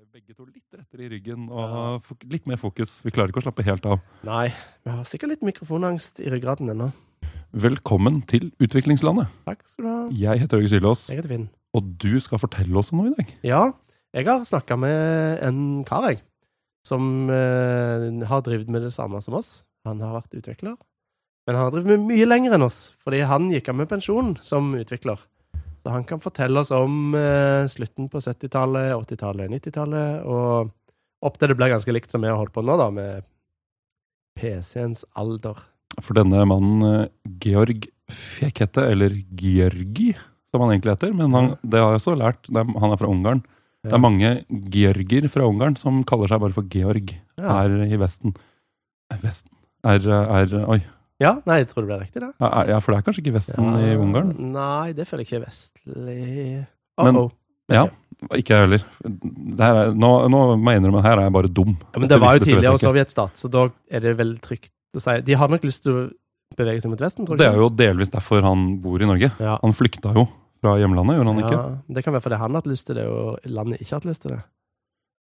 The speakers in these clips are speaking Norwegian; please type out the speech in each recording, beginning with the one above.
ble begge to litt rettere i ryggen og litt mer fokus. Vi klarer ikke å slappe helt av. Nei, vi har sikkert litt mikrofonangst i ryggraden ennå. Velkommen til Utviklingslandet. Takk skal du ha. Jeg heter Øyge Sylås, Jeg heter Finn. og du skal fortelle oss om noe i dag. Ja, jeg har snakka med en kar, jeg, som eh, har drevet med det samme som oss. Han har vært utvikler. Men han har drevet med mye lenger enn oss, fordi han gikk av med pensjon som utvikler. Så han kan fortelle oss om eh, slutten på 70-tallet, 80-tallet, 90-tallet, og opp til det blir ganske likt som vi har holdt på nå, da, med PC-ens alder. For denne mannen, eh, Georg Fekete, eller Georgi, som han egentlig heter, men han, det har jeg også lært, er, han er fra Ungarn. Det er mange Georger fra Ungarn som kaller seg bare for Georg Ja. her i Vesten. Eh, Vesten? Er, er, oi. Ja, nei, jeg tror det ble riktig, det. Ja, for det er kanskje ikke Vesten i Ungarn? Nei, det føler jeg ikke er vestlig Men- Uh-oh. Ja, ikke jeg heller. Er, nå, nå må jeg innrømme, her er jeg bare dum. Ja, men det var jo tidligere sovjetstat, så da er det vel trygt å si De har nok lyst til å bevege seg mot Vesten, tror jeg. Det er jo delvis derfor han bor i Norge. ja. Han flykta jo fra hjemlandet, gjorde han ikke? Det kan være fordi han har hatt lyst til det, og landet ikke har hatt lyst til det.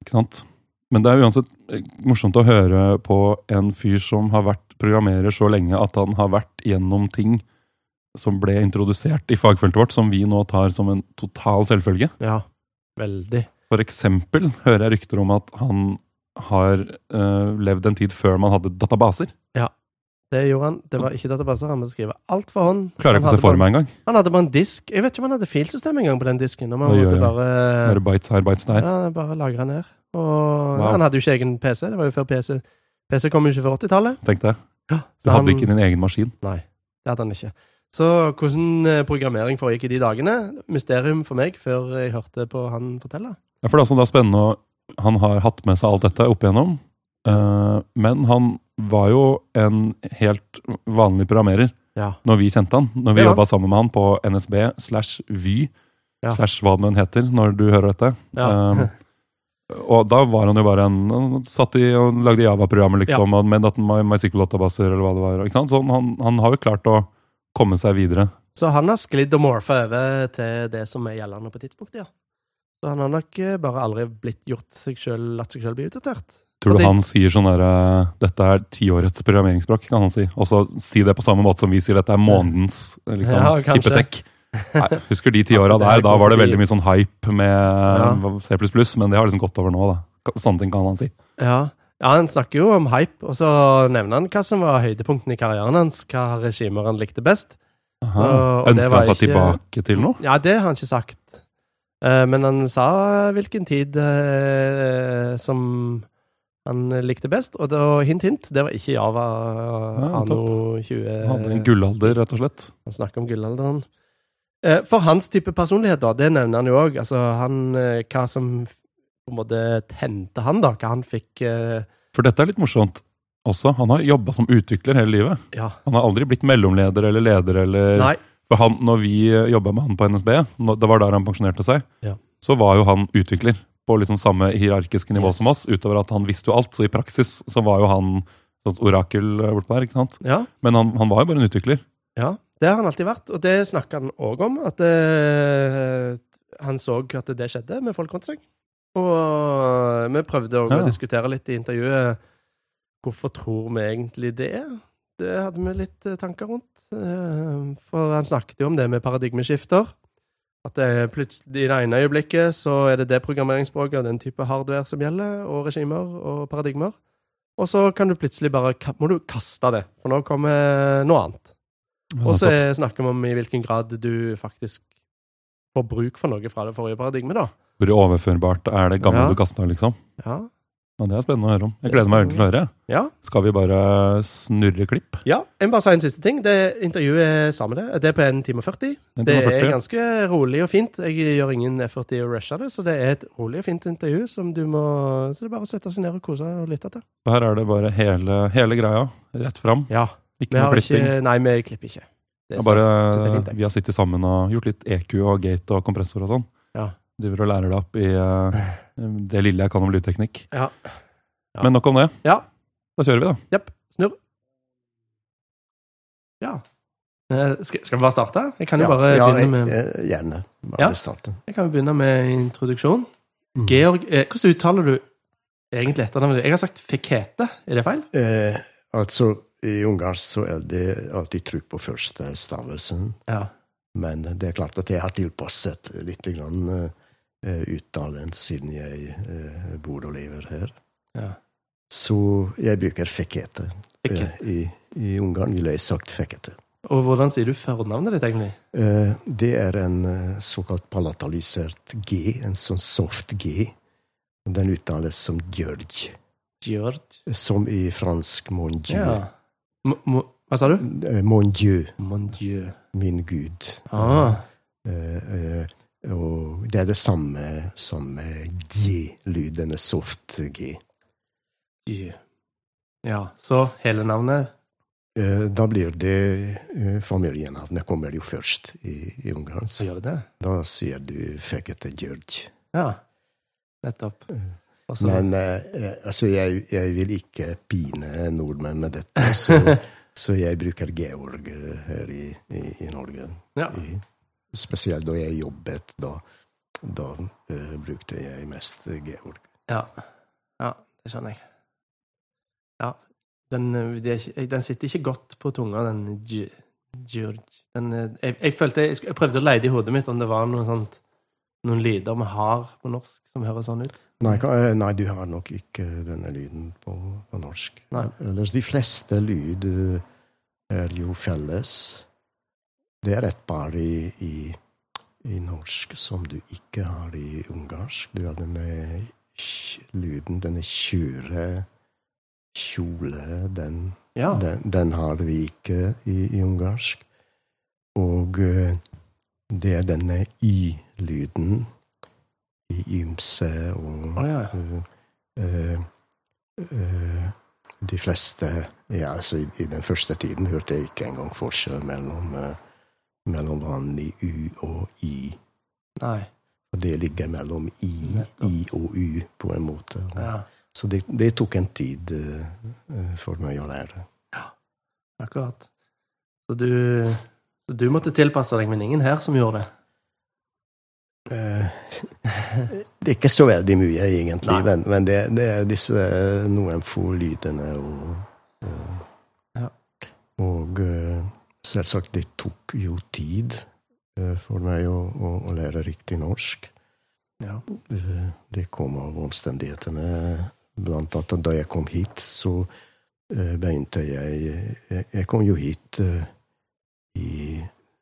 ikke sant? Men det er uansett morsomt å høre på en fyr som har vært programmerer så lenge at han har vært gjennom ting som ble introdusert i fagfeltet vårt, som vi nå tar som en total selvfølge. Ja, veldig. For eksempel hører jeg rykter om at han har uh, levd en tid før man hadde databaser. Ja, Det gjorde han. Det var ikke databaser, han måtte skrive alt for hånd. Klarer ikke å se for meg engang. Han hadde bare en disk. Jeg vet ikke om han hadde filsystem engang på den disken. Om han gjør måtte bare Bare bites her, bites der. Ja, bare lagre ned. Og Wow. han hadde jo ikke egen PC. Det var jo før PC. PC kom jo ikke før 80-tallet. Tenk det. Ja, Du hadde ikke din egen maskin. Nei, det hadde han ikke. Så hvordan eh, programmering foregikk i de dagene? Mysterium for meg, før jeg hørte på han fortelle. Ja, for det er altså da spennende å Han har hatt med seg alt dette opp igjennom. uh, men han var jo en helt vanlig programmerer Ja. når vi kjente han. Når vi ja. jobba sammen med han på NSB slash Vy Ja. slash hva det nå heter når du hører dette. Ja. Um, og da var han jo bare en Han satt i og lagde Java-programmer, liksom, og med My- MySQL-databaser eller hva det var. Ikke sant? Så han, han har jo klart å komme seg videre. Så han har sklidd og morfa over til det som er gjeldende på tidspunktet, ja. Så han har nok eh, bare aldri blitt gjort seg selv, latt seg sjøl bli utdatert. Tror du han sier sånn derre Dette er tiårets programmeringsspråk, kan han si. Og så si det på samme måte som vi sier dette er månedens liksom, Ja, hypotek. Nei, husker de ti åra Ja, det er der, da var det veldig mye sånn hype med. C++, men det har liksom gått over nå, da. Sånne ting kan han si. Ja. ja, han snakker jo om hype, og så nevner han hva som var høydepunktene i karrieren hans, hva regimer han likte best. Aha. Og- og det Ønsker var han seg ikke- tilbake til noe? Ja, det har han ikke sagt. Eh, men han sa hvilken tid eh, som han likte best, og da, hint, hint, det var ikke Java Ja, anno 20... Han hadde en gullalder, rett og slett. Han snakker om gullalderen. Eh, For hans type personlighet, da, det nevner han jo òg. Altså, han, eh, hva som på en måte tente han, da. Hva han fikk eh, For dette er litt morsomt også. Han har jobba som utvikler hele livet. Ja. Han har aldri blitt mellomleder eller leder eller Nei. For han, når vi jobba med han på NSB, det var der han pensjonerte seg, Ja. så var jo han utvikler på liksom samme hierarkiske nivå Yes. som oss, utover at han visste jo alt. Så i praksis så var jo han sånn orakel eh, bortpå der, ikke sant? Ja. Men han, han var jo bare en utvikler. Ja, det har han alltid vært, og det snakka han òg om. At eh, han så at det skjedde med folk rundt seg. Og vi prøvde òg Ja. å diskutere litt i intervjuet hvorfor tror vi egentlig det? er. Det hadde vi litt eh, tanker rundt. Eh, For han snakket jo om det med paradigmeskifter. At det plutselig i det ene øyeblikket så er det det programmeringsspråket og den type hardware som gjelder, og regimer og paradigmer. Og så kan du plutselig bare må du kaste det, for nå kommer noe annet. Og så er- snakker vi om i hvilken grad du faktisk får bruk for noe fra det forrige paradigmet, da. Hvor overførbart er det gamle Ja. du kasta, liksom? Ja. Ja, det er spennende å høre om. Jeg er gleder meg til å høre. Ja. Skal vi bare snurre klipp? ja. Jeg må bare si en siste ting. Det intervjuet er med det. Det er på 1 time og 40. En Det time og er 40. ganske rolig og fint. Jeg gjør ingen effort i å rushe det, så det er et rolig og fint intervju som du må Så det er bare å sette seg ned og kose og lytte til. Så her er det bare hele, hele greia. Rett fram. Ja. Ikke Vi noe klipping. ikke Nei, vi klipper ikke. Det er bare, det fint, vi har sittet sammen og gjort litt EQ og gate og kompressor og sånn. Ja. Driver og lærer deg opp i uh, det lille jeg kan om lydteknikk. Ja. Ja. Men nok om det. Ja. Da kjører vi, da. Jepp. Snurr. Ja. Eh, Skal, skal vi bare starte? Jeg kan jo bare ja, begynne med jeg- gjerne. Bare Ja. starte. Jeg kan jo begynne med introduksjon. Georg eh, Hvordan uttaler du egentlig etternavnet? Jeg har sagt Fekete, er det feil? Eh, altså, i ungarsk så er det alltid trykk på første stavelsen. Ja. Men det er klart at jeg har tilpasset litt grann, uh, uttalen siden jeg uh, bor og lever her. ja. Så jeg bruker fekete. Ikke. Eh, i, I Ungarn ville jeg sagt fekete. Og hvordan sier du fornavnet ditt, egentlig? Det er en såkalt palatalisert G, en sånn soft G. Den uttales som Georg, Georg? som i fransk mon dieu. Ja. Mo, hva sa du? Eh, Mon dieu, Mon dieu. min gud. Ah. Uh, uh, og det er det samme som G-lyd, denne soft G. Dieu. Ja, så hele navnet Da blir det familienavnet kommer jo først i, i Ungarn. Så gjør det det? da sier du fekete Georg. Ja. Nettopp. Og så- Men eh, eh, altså, jeg, jeg vil ikke pine nordmenn med dette, så, så jeg bruker Georg eh, her i, i, i Norge. Ja. I, spesielt da jeg jobbet, da, da eh, brukte jeg mest Georg. Ja. ja, det skjønner jeg. Ja. Den, eh, den sitter ikke godt på tunga, den George. Den, jeg, jeg følte jeg, jeg prøvde å leide i hodet mitt om det var noe sånt, noen lyder vi har på norsk som høres sånn ut. Nei, eh, nei, du har nok ikke denne lyden på, på norsk. Nei. Ellers de fleste lyd eh, er jo felles. Det er et par i, i, i norsk som du ikke har i ungarsk. Du har denne lyden, denne kjøre, kjole, den, Ja. den, den har vi ikke i, i ungarsk. Og eh, det er denne i-lyden i ymse og oh, ja. eh, eh, eh, De fleste ja, altså i, I den første tiden hørte jeg ikke engang forskjell mellom, eh, mellom vanlig U og I. Nei. Og det ligger mellom I, I og U, på en måte. Ja. Så det, det tok en tid eh, for meg å lære. Akkurat. Så du, så du måtte tilpasse deg, men ingen her som gjorde det? Eh, det er ikke så veldig mye, egentlig, Nei. men, men det, det er disse eh, noen få lydene og eh, Ja. Og selvsagt, det tok jo tid for meg å, å, å lære riktig norsk. Ja. Det kom av omstendighetene. Blant annet da jeg kom hit, så begynte jeg Jeg, jeg kom jo hit i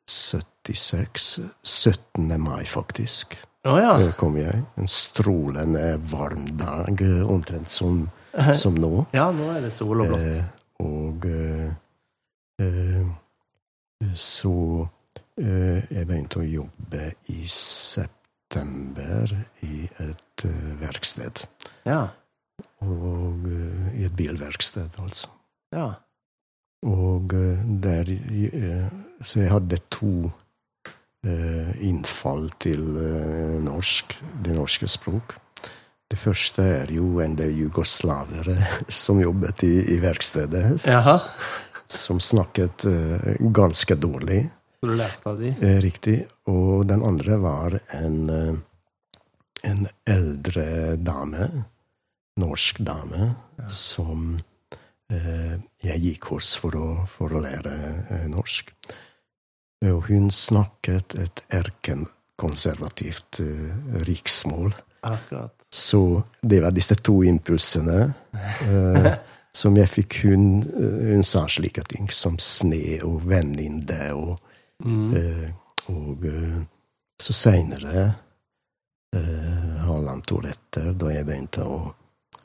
76. 17. mai, faktisk. Å ja. Eh, kom jeg. En strålende varm dag, eh, omtrent som, som nå. Ja, nå er det sol og blått. Eh, og eh, eh, så eh, jeg begynte å jobbe i september i et eh, verksted. Ja. Og eh, i et bilverksted, altså. Ja. Og eh, der eh, Så jeg hadde to eh, innfall til norsk, det norske språk. Det første er jo en del jugoslavere som jobbet i, i verkstedet, Jaha. som snakket ganske dårlig. Så du lærte av de? Eh, riktig. Og den andre var en, en eldre dame, norsk dame, som eh, jeg gikk hos for å, for å lære eh, norsk. Og hun snakket et erkenkonservativt eh, riksmål. Akkurat. Så det var disse to impulsene eh, som jeg fikk. Hun, eh, hun sa slike ting som sne og venninne og Mm. Eh, og eh, så seinere, eh, halvannet år etter, da jeg begynte å, eh,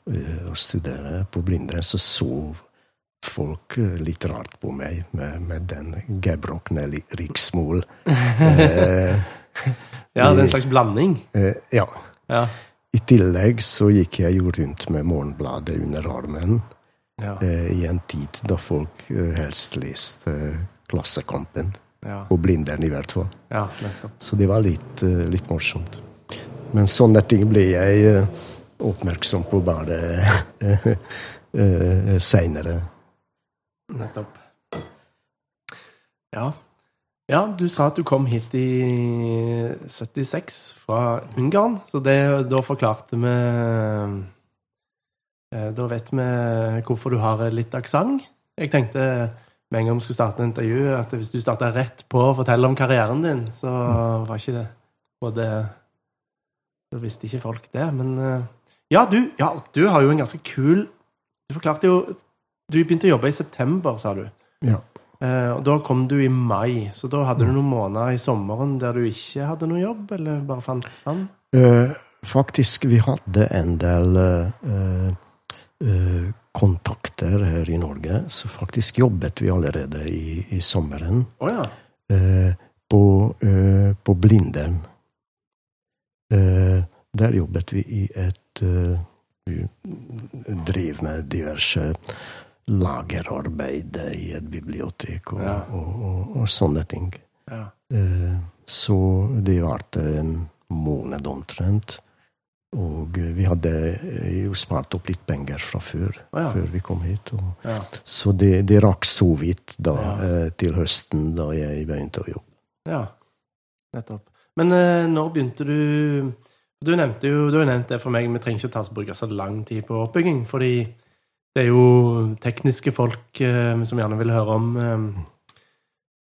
å studere på Blindern, så så folk eh, litt rart på meg med, med den gebrokne riksmål. Eh, Ja, det er en slags blanding. eh, ja. Ja. I tillegg så gikk jeg jo rundt med Morgenbladet under armen Ja. eh, i en tid da folk eh, helst leste eh, Klassekampen. Ja. På Blindern, i hvert fall. ja. Så det var litt, eh, litt morsomt. Men sånne ting ble jeg eh, oppmerksom på bare uh, seinere. Nettopp. Ja. Ja, du sa at du kom hit i 76 fra Ungarn, så det, da forklarte vi eh, Da vet vi hvorfor du har litt aksent. Jeg tenkte med en gang vi skulle starte en intervju, at hvis du starta rett på å fortelle om karrieren din, så var ikke det både Da visste ikke folk det. Men eh, ja, du, ja, du har jo en ganske kul Du forklarte jo Du begynte å jobbe i september, sa du. Ja. Eh, og da kom du i mai, så da hadde du noen måneder i sommeren der du ikke hadde noe jobb, eller bare fant fram? Eh, faktisk, vi hadde en del eh, eh, kontakter her i Norge, så faktisk jobbet vi allerede i, i sommeren Oh, ja. eh, på, eh, på Blindern. Der jobbet vi i et uh, Vi drev med diverse lagerarbeid i et bibliotek og, Ja. og, og, og sånne ting. ja. Uh, Så det varte en måned omtrent. Og vi hadde eh, jo spart opp litt penger fra før, ja. før vi kom hit. Ja. så det, det rakk så vidt da, Ja. til høsten, da jeg begynte å jobbe. Ja, nettopp. Men når begynte du Du nevnte jo du har nevnt det for meg, vi trenger ikke ta bruke så lang tid på oppbygging, fordi det er jo tekniske folk eh, som gjerne vil høre om eh,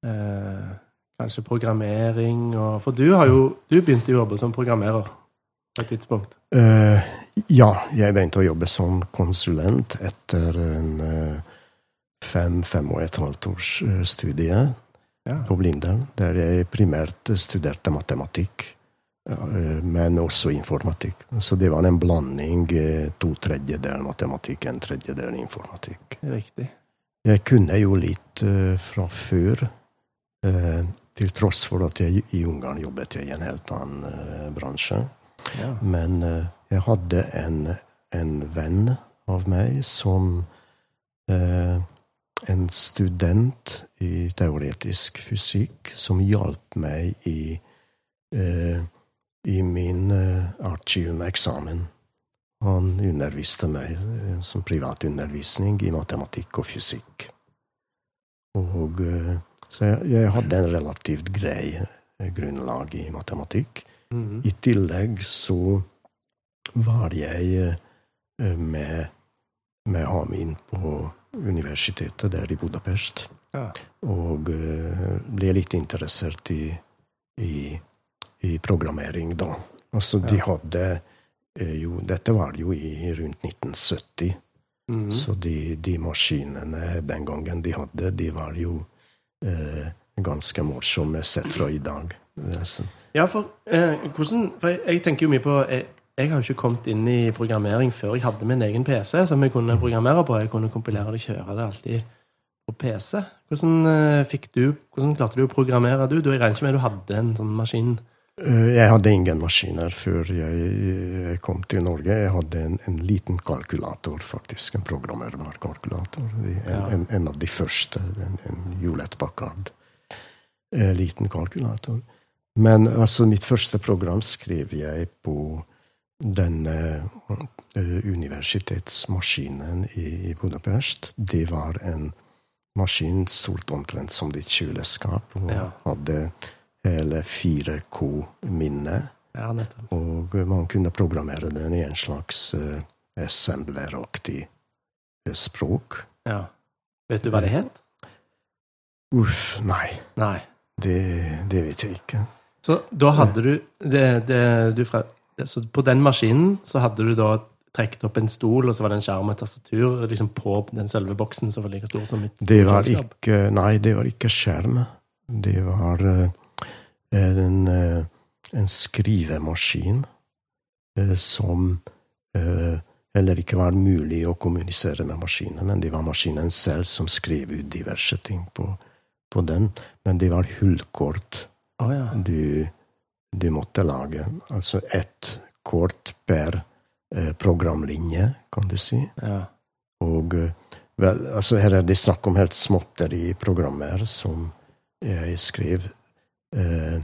eh, kanskje programmering og For du har jo Du begynte jo å jobbe som programmerer på et tidspunkt. Uh, ja, jeg begynte å jobbe som konsulent etter en uh, fem, fem og et halvt års studie Ja. på Blindern, der jeg primært studerte matematikk, men også informatikk. Så det var en blanding, eh, to tredjedeler matematikk, en tredjedel informatikk. Riktig. Jeg kunne jo litt eh, fra før, eh, til tross for at jeg i Ungarn jobbet jeg i en helt annen eh, bransje. Ja. Men eh, jeg hadde en, en venn av meg som eh, En student i teoretisk fysikk som hjalp meg i, eh, i min eh, artium-eksamen. Han underviste meg eh, som privatundervisning i matematikk og fysikk. Og, eh, så jeg, jeg hadde en relativt grei grunnlag i matematikk. Mhm. I tillegg så var jeg med, med, ham Hamin på universitetet der i Budapest. Ja. Og ble litt interessert i, i, i programmering da. Altså, de hadde eh, jo Dette var jo i rundt 1970. Mhm. Så de, de maskinene den gangen de hadde, de var jo eh, ganske morsomme sett fra i dag. Så- Ja, for eh, hvordan For jeg, jeg tenker jo mye på jeg, jeg har jo ikke kommet inn i programmering før jeg hadde min egen PC som jeg kunne programmere på. Jeg kunne kompilere det, kjøre det alltid på PC. Hvordan eh, fikk du Hvordan klarte du å programmere, du? du jeg regner ikke med du hadde en sånn maskin? Eh, Jeg hadde ingen maskiner før jeg jeg kom til Norge. Jeg hadde en, en liten kalkulator, faktisk. En programmerbar kalkulator. En, Ja. en, en av de første. En, en Packard. Eh, liten kalkulator. Men altså, mitt første program skrev jeg på denne eh, universitetsmaskinen i, i Budapest. Det var en maskin stort omtrent som ditt kjøleskap, og Ja. hadde hele 4K-minne. Ja, nettopp. Og man kunne programmere den i en slags uh, assembleraktig eh, språk. Ja. Vet du hva det het? Uff, nei. Nei. Det, det vet jeg ikke. Så da hadde du det, det du fra, Så på den maskinen så hadde du da trukket opp en stol, og så var det en skjerm og tastatur liksom på den selve boksen som var like stor som mitt Det var ikke Nei, det var ikke skjerm. Det var eh, en, eh, en skrivemaskin eh, som eh, heller ikke var mulig å kommunisere med maskinen, men det var maskinen selv som skrev ut diverse ting på, på den. Men det var hullkort oh, ja. du, du måtte lage. Altså ett kort per eh, programlinje, kan du si. ja. Og vel, altså her er det snakk om helt småtteri-programmer som jeg skrev eh,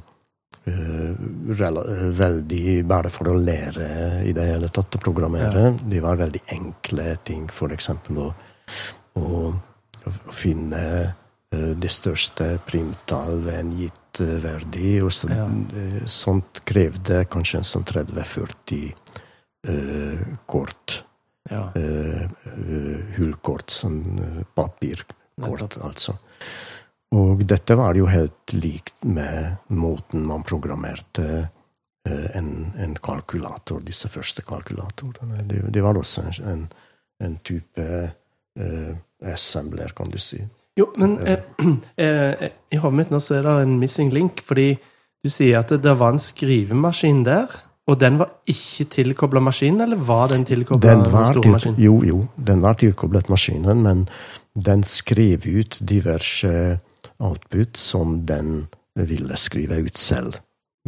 eh, eh, veldig bare for å lære i det hele tatt å programmere. De var veldig enkle ting, for eksempel å, å, å finne eh, det største primtall ved en gitt verdi. Og så, Ja. sånt krevde kanskje en sånn 30-40 uh, kort. Ja, eh, hullkort, sånn papirkort, altså. Og dette var jo helt likt med måten man programmerte eh, en, en kalkulator, disse første kalkulatorene. Det, det var også en, en, type eh, assembler, kan du si. Jo, men eh, eh, i hodet mitt nå så er det en missing link, fordi du sier at det, var en skrivemaskin der, og den var ikke tilkobla maskinen, eller var den tilkobla store til, jo, jo, den var tilkoblet maskinen, men den skrev ut diverse output som den ville skrive ut selv.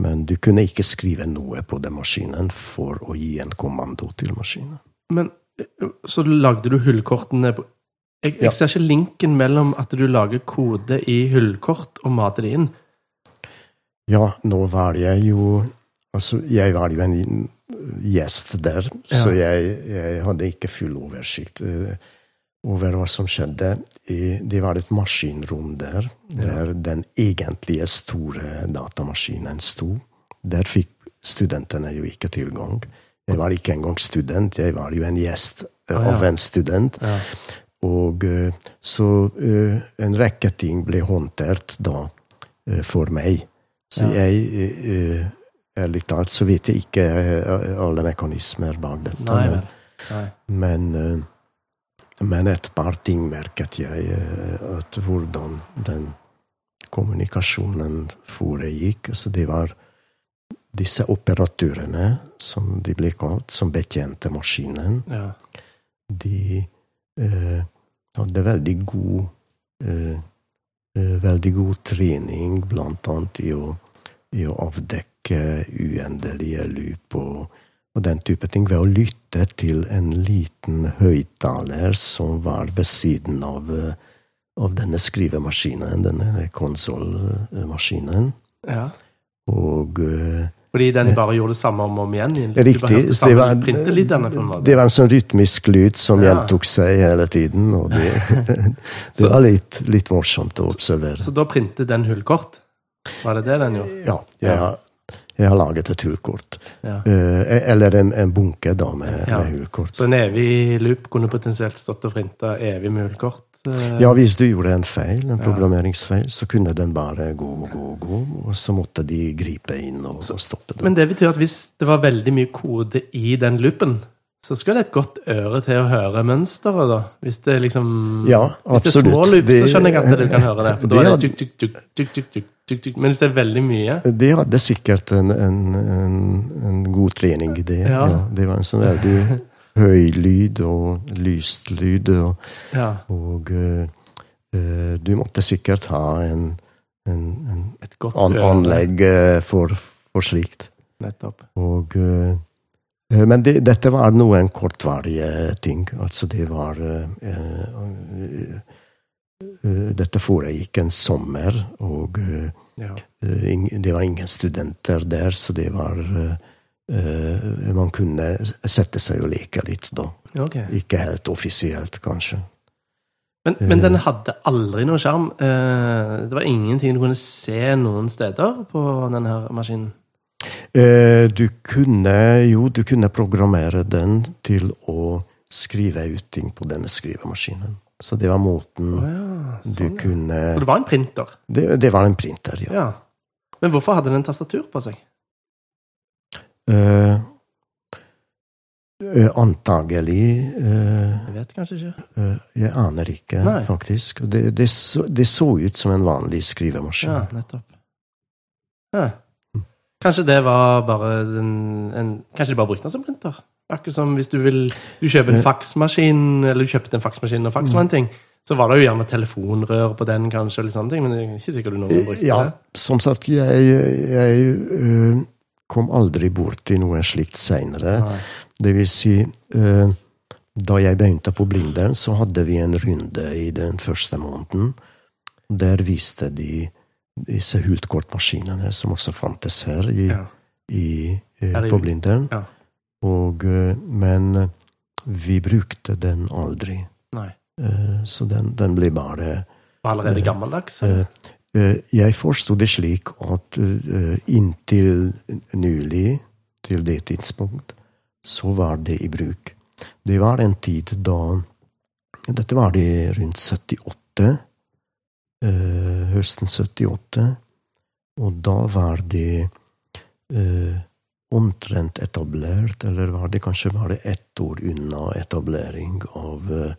Men du kunne ikke skrive noe på den maskinen for å gi en kommando til maskinen. Men eh, så lagde du hullkortene på jeg, jeg Ja. ser ikke linken mellom at du lager kode i hullkort og mater det inn. Ja, nå var jeg jo Altså, jeg var jo en gjest der, så jeg, jeg hadde ikke full oversikt eh, over hva som skjedde. Det var et maskinrom der, der den egentlige store datamaskinen sto. Der fikk studentene jo ikke tilgang. Jeg var ikke engang student, jeg var jo en gjest Ah, ja. av en student. Ja. Og eh, så eh, en rekke ting ble håndtert da for meg. Så Ja. jeg Ærlig talt så vet jeg ikke alle mekanismer bak dette. Nei men- Nei. men, men et par ting merket jeg. eh, At hvordan den kommunikasjonen foregikk. Så det var disse operatørene, som de ble kalt, som betjente maskinen. Ja. De eh, hadde veldig god eh, eh, Veldig god trening, blant annet i å, i å avdekke uendelige loop og, og den type ting, ved å lytte til en liten høyttaler som var ved siden av, eh, av denne skrivemaskinen, denne konsollmaskinen. ja. Og eh, Fordi den bare gjorde det samme om og om igjen? Riktig. så Det var, en det var en sånn rytmisk lyd som Ja. gjentok seg hele tiden. Og det, det var litt, litt morsomt å observere. Så da printet den hullkort? Var det det den gjorde? Ja, jeg har, jeg har laget et hullkort. Ja. Eh, eller en, en bunke da med, Ja. med hullkort. Så en evig loop kunne potensielt stått og printa evig med hullkort? eh, Ja, hvis du gjorde en feil, en programmeringsfeil, så kunne den bare gå og gå og gå, og så måtte de gripe inn og, og stoppe det. Men det betyr at hvis det var veldig mye kode i den loopen, så skal det et godt øre til å høre mønsteret, da? Hvis det liksom Ja, Hvis det er små loops, så skjønner jeg at du kan høre det. For da er det tuk, tuk, tuk, tuk, tuk, tuk. Men hvis det er veldig mye De hadde sikkert en, en, en, en god trening i det. Ja. Ja. det var en sånn veldig høy lyd og lyst lyd. Og, Ja, og eh, du måtte sikkert ha en, en, en et godt an, anlegg eh, for, for slikt. Nettopp. Og, eh, men det, dette var noen kortvarige ting. Altså det var uh, Dette foregikk en sommer, og eh, Ja. Eh, Det var ingen studenter der, så det var eh, eh, Man kunne sette seg og leke litt da. Okay. Ikke helt offisielt, kanskje. Men, men den hadde aldri noe skjerm. Eh, Det var ingenting du kunne se noen steder på denne maskinen. Eh, Du kunne jo du kunne programmere den til å skrive ut ting på denne skrivemaskinen. Så det var måten oh, ja, sånn, du kunne Så det var en printer? det, det var en printer, ja. Ja. Men hvorfor hadde den tastatur på seg? Uh, antagelig uh, Jeg vet kanskje ikke. Uh, Jeg aner ikke, Nei. faktisk. Det, det, så, det så ut som en vanlig skrivemaskin. Ja, nettopp. Ja. Kanskje det var bare den, en, Kanskje de bare brukte den som printer? Akkurat som hvis du vil Du kjøper en Eh. faksmaskin, eller du kjøpte en faksmaskin og faks var en ting, så var det jo gjerne telefonrør på den, kanskje, eller sånne ting, men det er ikke sikkert du noen brukte Ja, det. som sagt, jeg, jeg eh, kom aldri borti noe slikt seinere. Det vil si, eh, da jeg begynte på Blindern, så hadde vi en runde i den første måneden. Der viste de disse hultkortmaskinene, som også fantes her i, Ja. i, eh, i- på Blindern. Ja. Og, eh, men vi brukte den aldri. Nei. Eh, Så den, den ble bare var allerede Eh, gammeldags? eller? Eh, Jeg forsto det slik at eh, inntil nylig, til det tidspunkt, så var det i bruk. Det var en tid da Dette var det rundt 78. Høsten 78. Og da var det eh, omtrent etablert, eller var det kanskje bare ett år unna etablering av eh,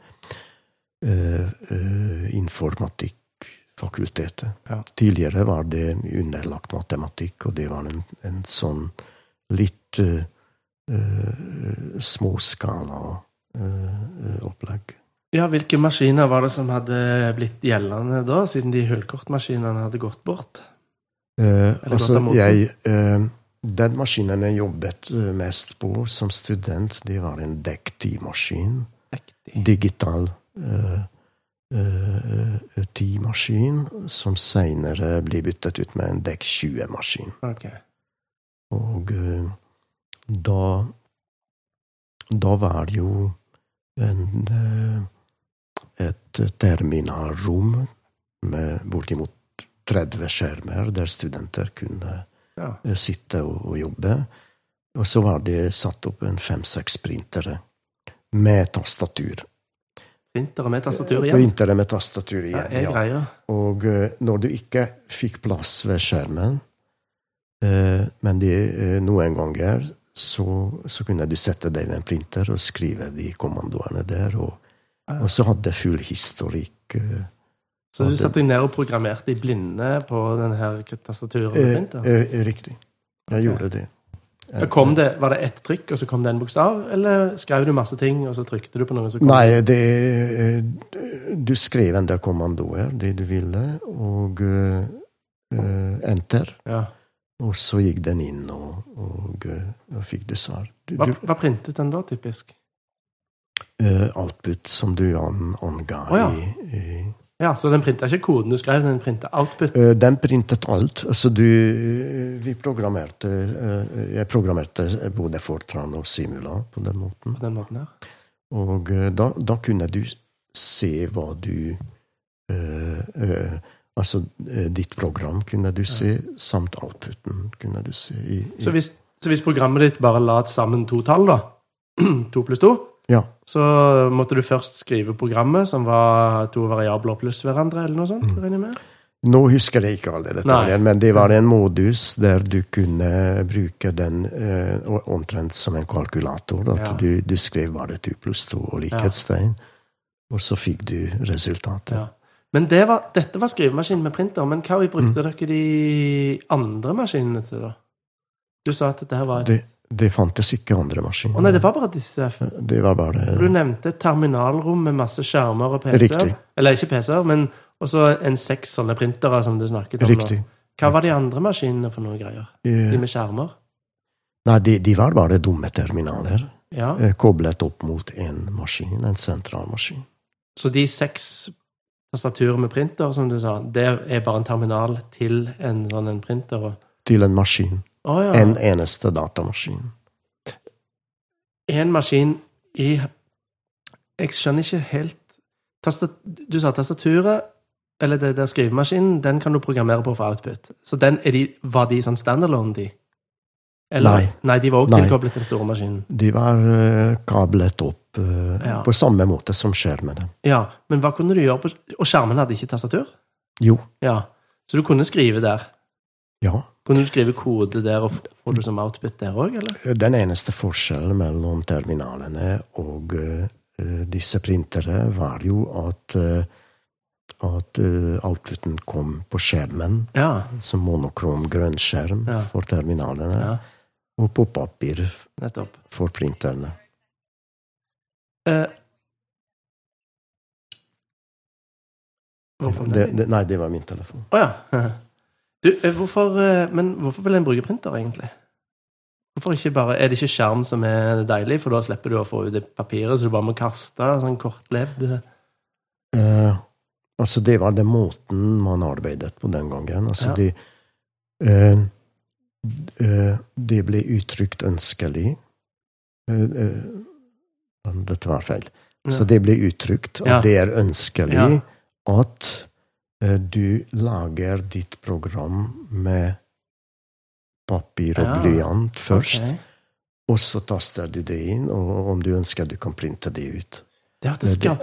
eh, eh, informatikkfakultetet. Ja. Tidligere var det underlagt matematikk, og det var en, en sånn litt eh, eh, småskala eh, opplegg. Ja, hvilke maskiner var det som hadde blitt gjeldende da, siden de hullkortmaskinene hadde gått bort? Eh, altså, jeg eh, Den maskinen jeg jobbet eh, mest på som student, det var en dekk 10-maskin. Riktig. Digital eh, eh, 10-maskin, som seinere ble byttet ut med en dekk 20-maskin. Ok. Og eh, da Da var det jo en, eh, et terminalrom med bortimot 30 skjermer, der studenter kunne Ja. eh, sitte og, og jobbe. Og så var det satt opp en fem-seks printere med tastatur. Printere med tastatur igjen? Printere med tastatur igjen, ja. ja. Og eh, når du ikke fikk plass ved skjermen, eh, men de, eh, noen ganger så, så kunne du sette deg ved en printer og skrive de kommandoene der, og. Og så hadde jeg full historikk. eh, Så du satte deg ned og programmerte i blinde på denne tastaturet? med eh, eh, riktig. Jeg gjorde det. Det, var det ett trykk, og så kom det en bokstav? Eller skrev du masse ting, og så trykte du på noe? Så kom Nei, det, eh, du skrev en del kommandoer, det du ville, og eh, eh, enter. Ja. Og så gikk den inn, og, og, eh, og fikk du svar. Du, Hva, hva printet den da, typisk? Eh, output som du an, anga oh, ja. i, i Ja, Så den printa ikke koden du skrev, den printa output? Eh, Den printet alt. Altså du Vi programmerte eh, Jeg programmerte både Fortran og Simula på den måten. på den måten ja. Og eh, da, da kunne du se hva du eh, eh, Altså eh, ditt program kunne du se, samt outputen kunne du se. I, i, Så hvis, så hvis programmet ditt bare la sammen to tall, da, to pluss to, ja. så måtte du først skrive programmet, som var to variabler pluss hverandre, eller noe sånt? Mm. regner jeg med? Nå husker jeg ikke alle detaljene, men det var en modus der du kunne bruke den eh, omtrent som en kalkulator. At Ja. du, du skrev bare to pluss to og likhetstegn, og så fikk du resultatet. Ja. Men det var, dette var skrivemaskinen med printer, men hva Mm. brukte dere de andre maskinene til, da? Du sa at dette var var Det, det fantes ikke andre maskiner. Å nei, det var bare disse. Det var bare Du nevnte et terminalrom med masse skjermer og PC-er. Eller ikke PC-er, men også en seks sånne printere som du snakket om. nå. Riktig. Hva var de andre maskinene for noen greier? De Eh, med skjermer? Nei, de, de var bare dumme terminaler, Ja. eh, koblet opp mot en maskin, en sentralmaskin. Så de seks tastaturer med printer, som du sa, det er bare en terminal til en sånn en printer? Til en maskin. Å ja. En eneste datamaskin. En maskin i Jeg skjønner ikke helt Du sa tastaturet, eller det der skrivemaskinen, den kan du programmere på for output. Så den, de, var de sånn standalone, de? Nei. Nei, de var også Nei. tilkoblet til den store maskinen. De var uh, kablet opp uh, Ja. på samme måte som skjermene. Ja, Men hva kunne du gjøre på Og skjermen hadde ikke tastatur? Jo, Ja. Så du kunne skrive der? ja. Kunne du skrive kode der og får få det som output der òg, eller? Den eneste forskjellen mellom terminalene og uh, disse printere var jo at uh, at uh, outputen kom på skjermen, Ja. som monokrom grønn skjerm Ja. for terminalene, ja og på papir nettopp. for printerne. Uh, Det, det, nei, det var min telefon. Å ja. Du, eh, hvorfor, eh, men hvorfor vil en bruke printer, egentlig? Hvorfor ikke bare, Er det ikke skjerm som er deilig, for da slipper du å få ut det papiret, så du bare må kaste sånn kortlevd Eh, altså, det var den måten man arbeidet på den gangen. Altså, Ja. det, eh, eh, det ble uttrykt ønskelig eh, Dette var feil. Så det ble uttrykt at Ja. det er ønskelig Ja. at Du lager ditt program med papir og Ja, blyant først, Okay. og så taster du det inn, og om du ønsker, du kan printe det ut. Det Det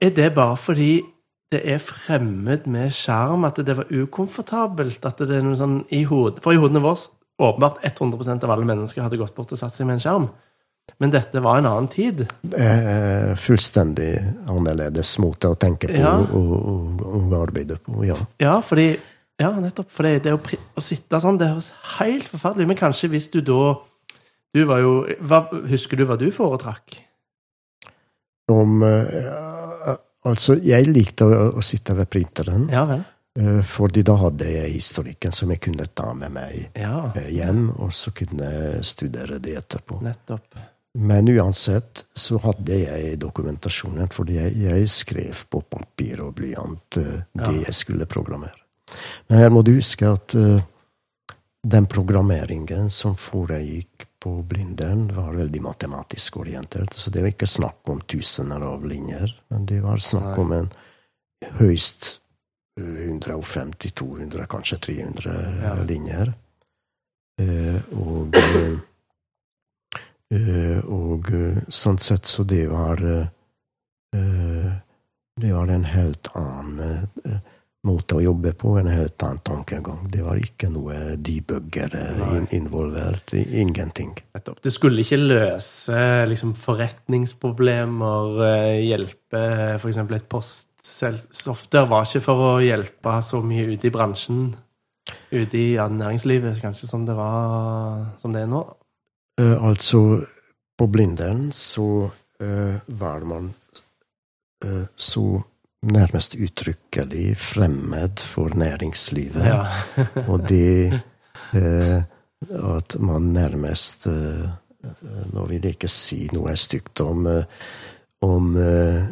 Er det bare fordi det er fremmed med skjerm, at det var ukomfortabelt? At det er noe sånn i hodet For i hodene våre åpenbart 100% av alle mennesker hadde gått bort og satt seg med en skjerm. Men dette var en annen tid. Er fullstendig annerledes måte å tenke på Ja. og, og, og arbeide på, ja. Ja, fordi Ja, nettopp. For det, det å, å sitte sånn, det høres helt forferdelig Men kanskje hvis du da Du var jo hva, Husker du hva du foretrakk? Om, eh, altså, jeg likte å, å sitte ved printeren, Ja vel? eh, fordi da hadde jeg historikken som jeg kunne ta med meg Ja, eh, hjem, og så kunne jeg studere det etterpå. nettopp. Men uansett så hadde jeg dokumentasjonen, fordi jeg, jeg skrev på papir og blyant eh, det Ja. jeg skulle programmere. Men her må du huske at uh, den programmeringen som foregikk på Blindern, var veldig matematisk orientert. Så det var ikke snakk om tusener av linjer, men det var snakk om en høyst eh, 150-200, kanskje 300 Ja. linjer. Uh, og eh, Eh, og eh, sånn sett så det var eh, eh, Det var en helt annen eh, måte å jobbe på, en helt annen tankegang. Det var ikke noe debuggere in involvert. Ingenting. Det skulle ikke løse liksom, forretningsproblemer, eh, hjelpe f.eks. et postsoftware var ikke for å hjelpe så mye ute i bransjen, ute i næringslivet, kanskje som det var som det er nå. Eh, altså, på Blindern så eh, var man eh, så nærmest uttrykkelig fremmed for næringslivet. Ja. Og det eh, at man nærmest Nå vil jeg ikke si noe stygt om, om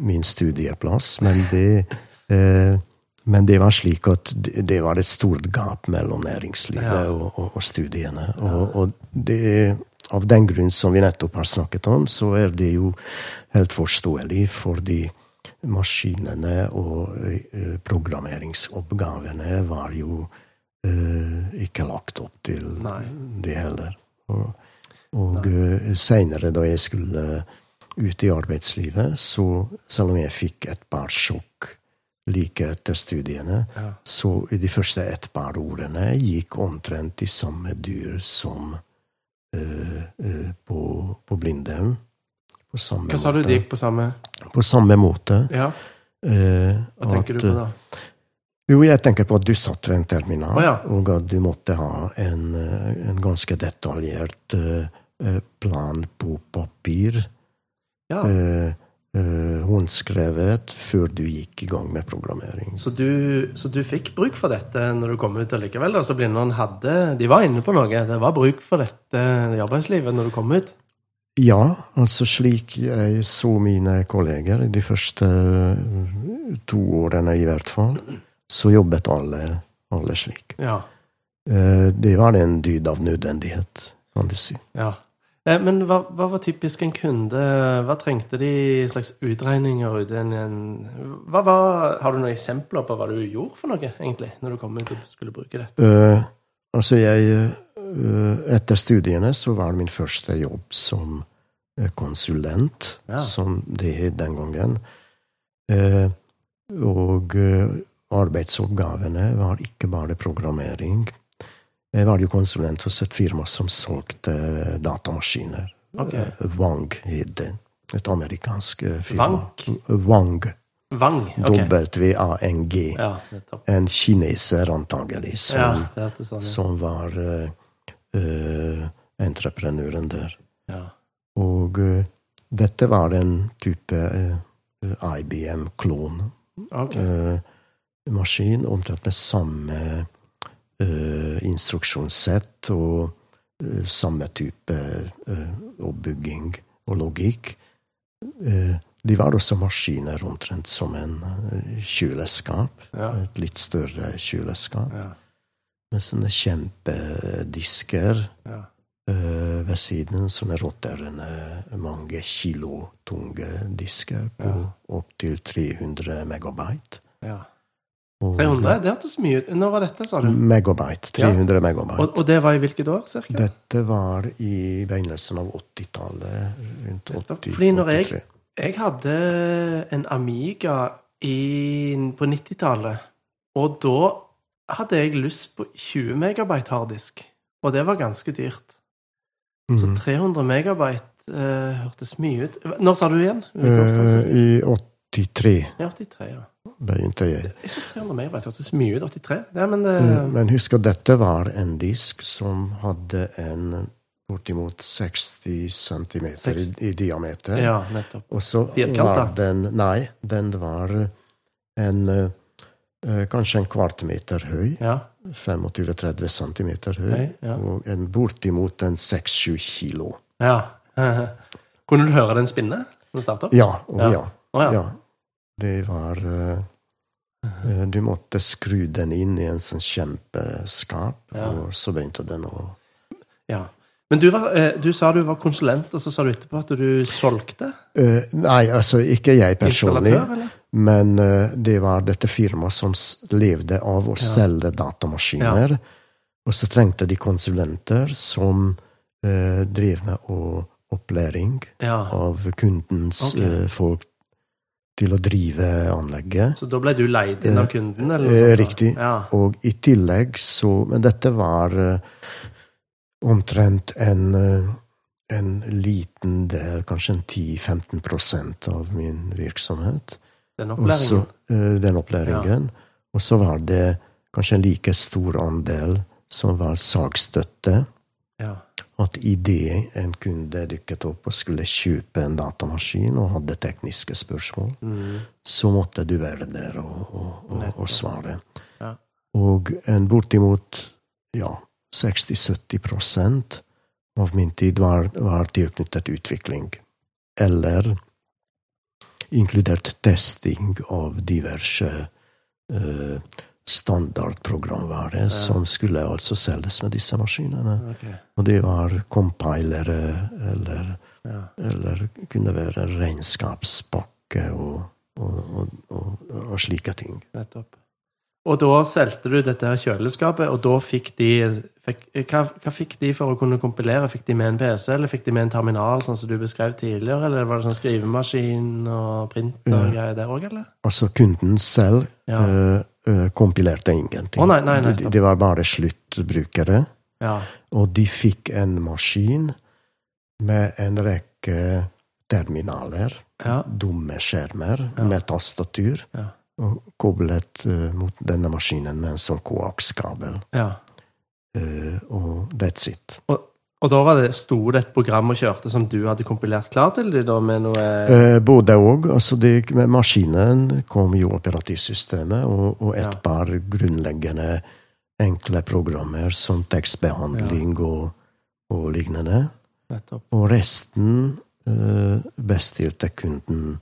min studieplass, men det eh, men det var slik at det det var et stort gap mellom næringslivet Ja. og, og, og studiene. Og, og det, av den grunn som vi nettopp har snakket om, så er det jo helt forståelig, fordi maskinene og eh, programmeringsoppgavene var jo eh, ikke lagt opp til Nei. det heller. Og, og uh, seinere, da jeg skulle ut i arbeidslivet, så selv om jeg fikk et par sjokk like etter studiene, Ja. så i de første et par ordene gikk omtrent de samme dyr som eh, eh, på, på Blindern. På samme Hva sa du, måte. det gikk på samme På samme måte. Ja, eh, hva tenker at, du på da? Jo, jeg tenker på at du satt ved en terminal, oh, ja. og at du måtte ha en, eh, en ganske detaljert eh, eh, plan på papir. Ja. Eh, eh, håndskrevet før du gikk i gang med programmering. Så du, så du fikk bruk for dette når du kom ut allikevel? Altså Blindern hadde De var inne på noe. Det var bruk for dette i arbeidslivet når du kom ut? Ja, altså slik jeg så mine kolleger i de første eh, to årene i hvert fall, så jobbet alle, alle slik. Ja. Eh, Det var en dyd av nødvendighet, kan du si. ja. Eh, Men hva, hva var typisk en kunde? Hva trengte de slags utregninger var, Har du noen eksempler på hva du gjorde for noe, egentlig, når du kom ut og skulle bruke det? Uh, altså, jeg uh, Etter studiene så var det min første jobb som eh, konsulent, Ja. som det het den gangen. Uh, og arbeidsoppgavene var ikke bare programmering. Jeg var jo konsulent hos et firma som solgte datamaskiner. Ok. Eh, Wang het det. Et amerikansk eh, firma. Wang? Wang. Vang? Ok. W-A-N-G. Ja. En kineser, antagelig, som, Ja, sånn ja. som var uh, eh, entreprenøren der. Ja. Og uh, dette var en type uh, IBM-klon. Okay. eh, maskin omtrent med samme eh, instruksjonssett og eh, samme type eh, oppbygging og logikk. Eh, de var også maskiner omtrent som en eh, kjøleskap. Ja. Et litt større kjøleskap. Ja. Med sånne kjempedisker Ja. eh, ved siden. Sånne rotterende, mange kilo tunge disker på opptil 300 megabyte. ja. Og 300? Det hørtes mye ut. Når var dette, sa du? Megabyte. 300 megabyte. Og, og det var i hvilket år, cirka? Dette var i begynnelsen av 80-tallet. Rundt Nettopp. 80, Fordi når jeg- 83. Jeg hadde en Amiga i, på 90-tallet, og da hadde jeg lyst på 20 megabyte harddisk. Og det var ganske dyrt. Så Mhm. 300 megabyte uh, hørtes mye ut. Når sa du igjen? Uh, I 83 Ja, 83, ja. begynte jeg. Jeg syns 300 megabyte hørtes mye ut. 83? Ja, men det, mm, Men husk at dette var en disk som hadde en bortimot 60 cm i, i diameter. Ja, nettopp. Og så var den Nei, den var en eh, eh, Kanskje en kvart meter høy. Ja. 25-30 cm høy. Ja. Og en bortimot en 6-7 kilo. ja. Kunne du høre den spinne når den starta? Ja, og Ja. ja. Å ja. Ja. Det var eh, eh, Du måtte skru den inn i en sånn kjempeskap, Ja. og så begynte den å ja. Men du, var, eh, du sa du var konsulent, og så sa du etterpå at du solgte? Uh, Nei, altså ikke jeg personlig. Men uh, det var dette firmaet som levde av å selge datamaskiner. Og så trengte de konsulenter som uh, drev med opplæring Ja. av kundens okay. folk til å drive anlegget. Så da ble du leid inn av kunden? Eller Eh, riktig. Ja. Og i tillegg så Men dette var eh, omtrent en, eh, en liten del, kanskje en 10-15% av min virksomhet. Den opplæringen? Også, den opplæringen. Og så var det kanskje en like stor andel som var sagstøtte. Ja. At idet en kunde dukket opp og skulle kjøpe en datamaskin og hadde tekniske spørsmål, Mm. så måtte du være der og, og, og, og svare. Ja. Og en bortimot ja, 60-70% av min tid var, var tilknyttet utvikling. Eller inkludert testing av diverse eh, standardprogramvare som skulle altså selges med disse maskinene. Okay. Og det var compilere eller, Ja. eller kunne være regnskapspakke og, og, og, og, slike ting. Nettopp. Og da solgte du dette her kjøleskapet, og da fikk de fikk, hva, hva fikk de for å kunne kompilere? Fikk de med en PC, eller fikk de med en terminal, sånn som du beskrev tidligere? Eller var det sånn skrivemaskin og printer og greier der òg, eller? Altså kunden selv Ja. eh, eh, kompilerte ingenting. Oh, nei, nei, nei. Det, de, var bare sluttbrukere. Ja. Og de fikk en maskin med en rekke terminaler, Ja. dumme skjermer Ja. med tastatur, Ja. og koblet uh, mot denne maskinen med en sånn koakskabel. ja. Eh, og that's it. Og da var det, sto det et program og kjørte som du hadde kompilert klar til dem, da, med noe Eh, både og. Altså maskinen kom jo operativsystemet og, og et Ja. par grunnleggende enkle programmer som tekstbehandling og, og lignende. Nettopp. Og resten eh, bestilte kunden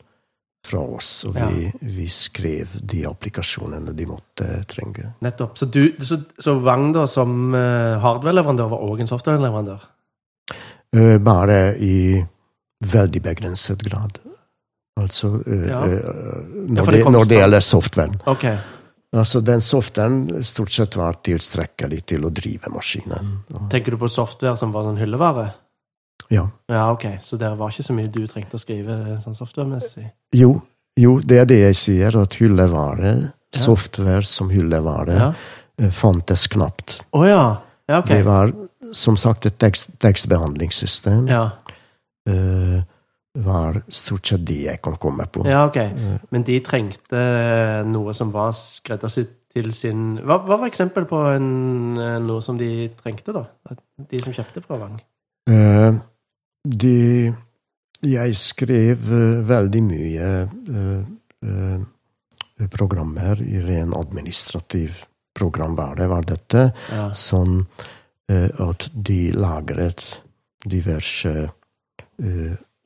fra oss, og vi, vi skrev de applikasjonene de måtte trenge. Nettopp. Så, du, så, så da, som uh, hardware-leverandør var òg en software-leverandør? Eh, bare i veldig begrenset grad. Altså eh, Ja. eh, Ja, når, det det, når det gjelder softwaren. Okay. Altså, den softwaren stort sett var tilstrekkelig til å drive maskinen. Tenker du på software som var en hyllevare? Ja. Ja, ok. Så det var ikke så mye du trengte å skrive sånn software-messig? Jo, jo, det er det jeg sier, at hyllevare, Ja. software som hyllevare, Ja. eh, fantes knapt. Å ja. Ja, ok. Det var som sagt et tekst, tekstbehandlingssystem. Ja. Uh, var stort sett det jeg kan komme på. ja, ok. Eh, Men de trengte noe som var skreddersydd til sin hva, hva var eksempel på en, eh, noe som de trengte, da? De som kjøpte fra Vang? eh, de Jeg skrev eh, veldig mye eh, eh, programmer i ren administrativ programvare, var dette. Ja. Eh, at de lagret diverse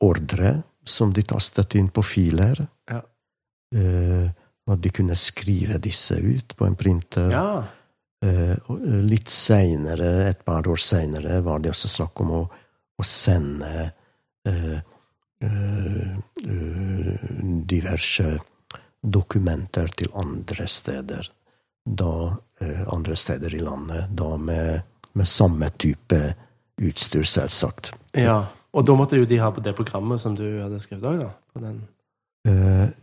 ordre som de tastet inn på filer. Ja. At de kunne skrive disse ut på en printer. ja. Litt seinere, et par år seinere, var det også snakk om å, å sende uh, eh, diverse dokumenter til andre steder. da uh, andre steder i landet. Da med, med samme type utstyr, selvsagt. Ja. Og da måtte jo de ha på det programmet som du hadde skrevet òg, da? På den.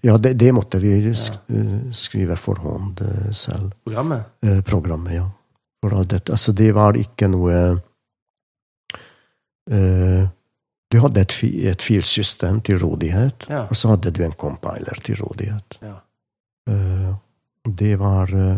Ja, det, det måtte vi sk skrive for hånd selv. Programmet? Programmet, ja. For alt dette. Altså, det var ikke noe eh, Du hadde et, et filsystem til rådighet, Ja. og så hadde du en compiler til rådighet. Ja. Eh, det var eh,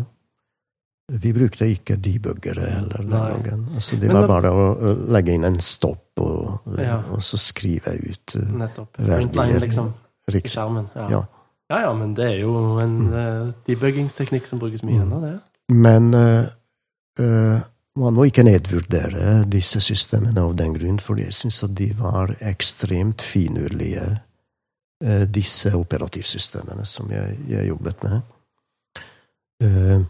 Vi brukte ikke debuggere heller den Nei. gangen. Altså, det Men var da- bare å, legge inn en stopp og, Ja. og så skrive ut eh, Nettopp. Printline, liksom. I skjermen. Ja. Ja. ja men det er jo en uh, debuggingsteknikk som brukes mye Mm. ennå, det. Men uh, man må ikke nedvurdere disse systemene av den grunn, for jeg syns at de var ekstremt finurlige, eh, disse operativsystemene som jeg, jeg jobbet med. Eh,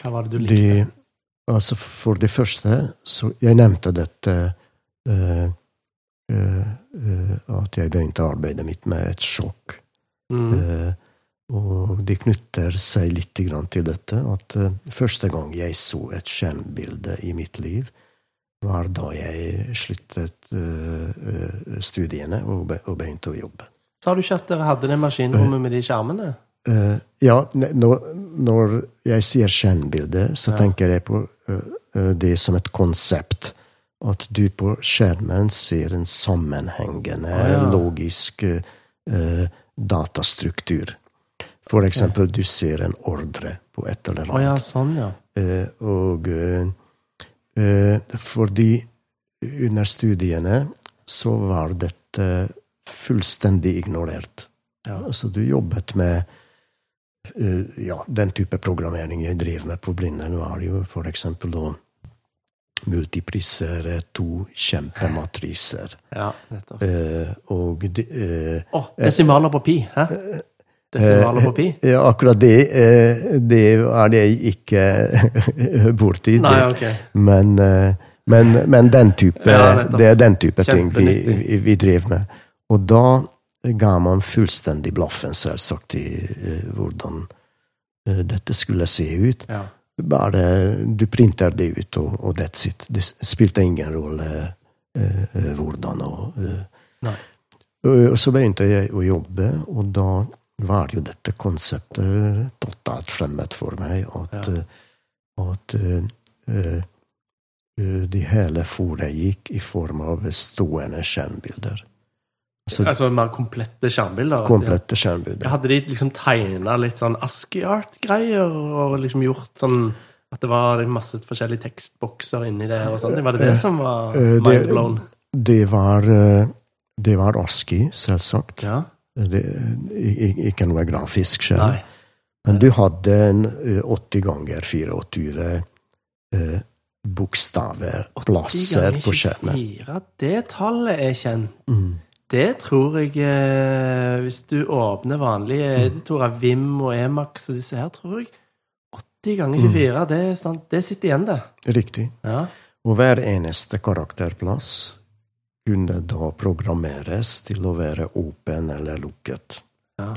Hva var det du likte? de, altså for det første, så Jeg nevnte dette eh, At jeg begynte arbeidet mitt med et sjokk. Mm. Og det knytter seg litt til dette at eh, første gang jeg så et skjermbilde i mitt liv, var da jeg sluttet eh, eh, studiene og, begynte å jobbe. Sa du ikke at dere hadde det maskinrommet med de skjermene? Ja, når, jeg sier skjermbilde, så Ja. tenker jeg på det som et konsept. At du på skjermen ser en sammenhengende, ja. logisk datastruktur. For eksempel, du ser en ordre på et eller annet. annet. ja, sånn, ja. Eh, og eh, eh, fordi under studiene så var dette fullstendig ignorert. Ja. Så du jobbet med eh, ja, den type programmering jeg drev med på Blindern, var jo for eksempel da multiprisere to kjempematriser. ja nettopp. Eh, og de, eh, Å, desimaler på pi, hæ? Desimaler på pi? ja, akkurat det, eh, det er det jeg ikke borti. Nei, det. Men, eh, men, men den type, Ja, det er den type ting vi, vi, vi drev med. Og da ga man fullstendig blaffen, selvsagt, i eh, hvordan eh, dette skulle se ut. Ja. Bare du printer det ut, og, og that's it. Det spilte ingen rolle eh, eh, hvordan eh. Og og så begynte jeg å jobbe, og da var jo dette konseptet totalt fremmed for meg. At, Ja. eh, at uh, uh, de hele hele foregikk i form av stående skjermbilder. Altså Altså mer komplette skjermbilder? komplette skjermbilder. Hadde de liksom tegna litt sånn ASCII-art-greier, og liksom gjort sånn at det var masse forskjellige tekstbokser inni der og sånt? Var det det som var mindblown? det- Det var, det var ASKI, selvsagt. Ja? Det, ikke noe grafisk skjerm. Men du hadde en eh, 80 ganger 24 eh, bokstaver, plasser på skjermen. 24, det tallet er kjent. Mm. Det tror jeg eh, Hvis du åpner vanlige Mm. editorer, Vim og Emax og disse her, tror jeg 80 ganger Mm. det, det sitter igjen, det. Riktig. Ja. Og hver eneste karakterplass kunne da programmeres til å være åpen eller lukket. Ja.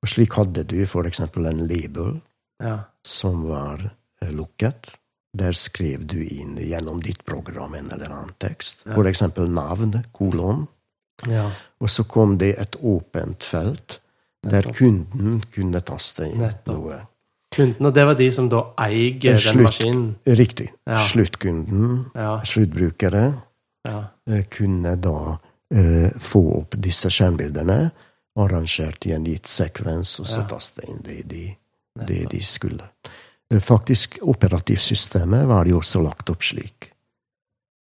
Og slik hadde du for eksempel en label ja. som var eh, lukket. Der skrev du inn gjennom ditt program en eller annen tekst. Ja. For eksempel navn, kolon. ja. Og så kom det et åpent felt der Nettopp. kunden kunne taste inn Nettopp. noe. Kunden, og det var de som da eier En den maskinen? Riktig. Ja. Sluttkunden, Ja. sluttbrukere, ja. Eh, kunne da eh, få opp disse skjermbildene arrangert i en gitt sekvens, og så Ja. taste inn det de, det de skulle. Eh, Faktisk, operativsystemet var jo også lagt opp slik.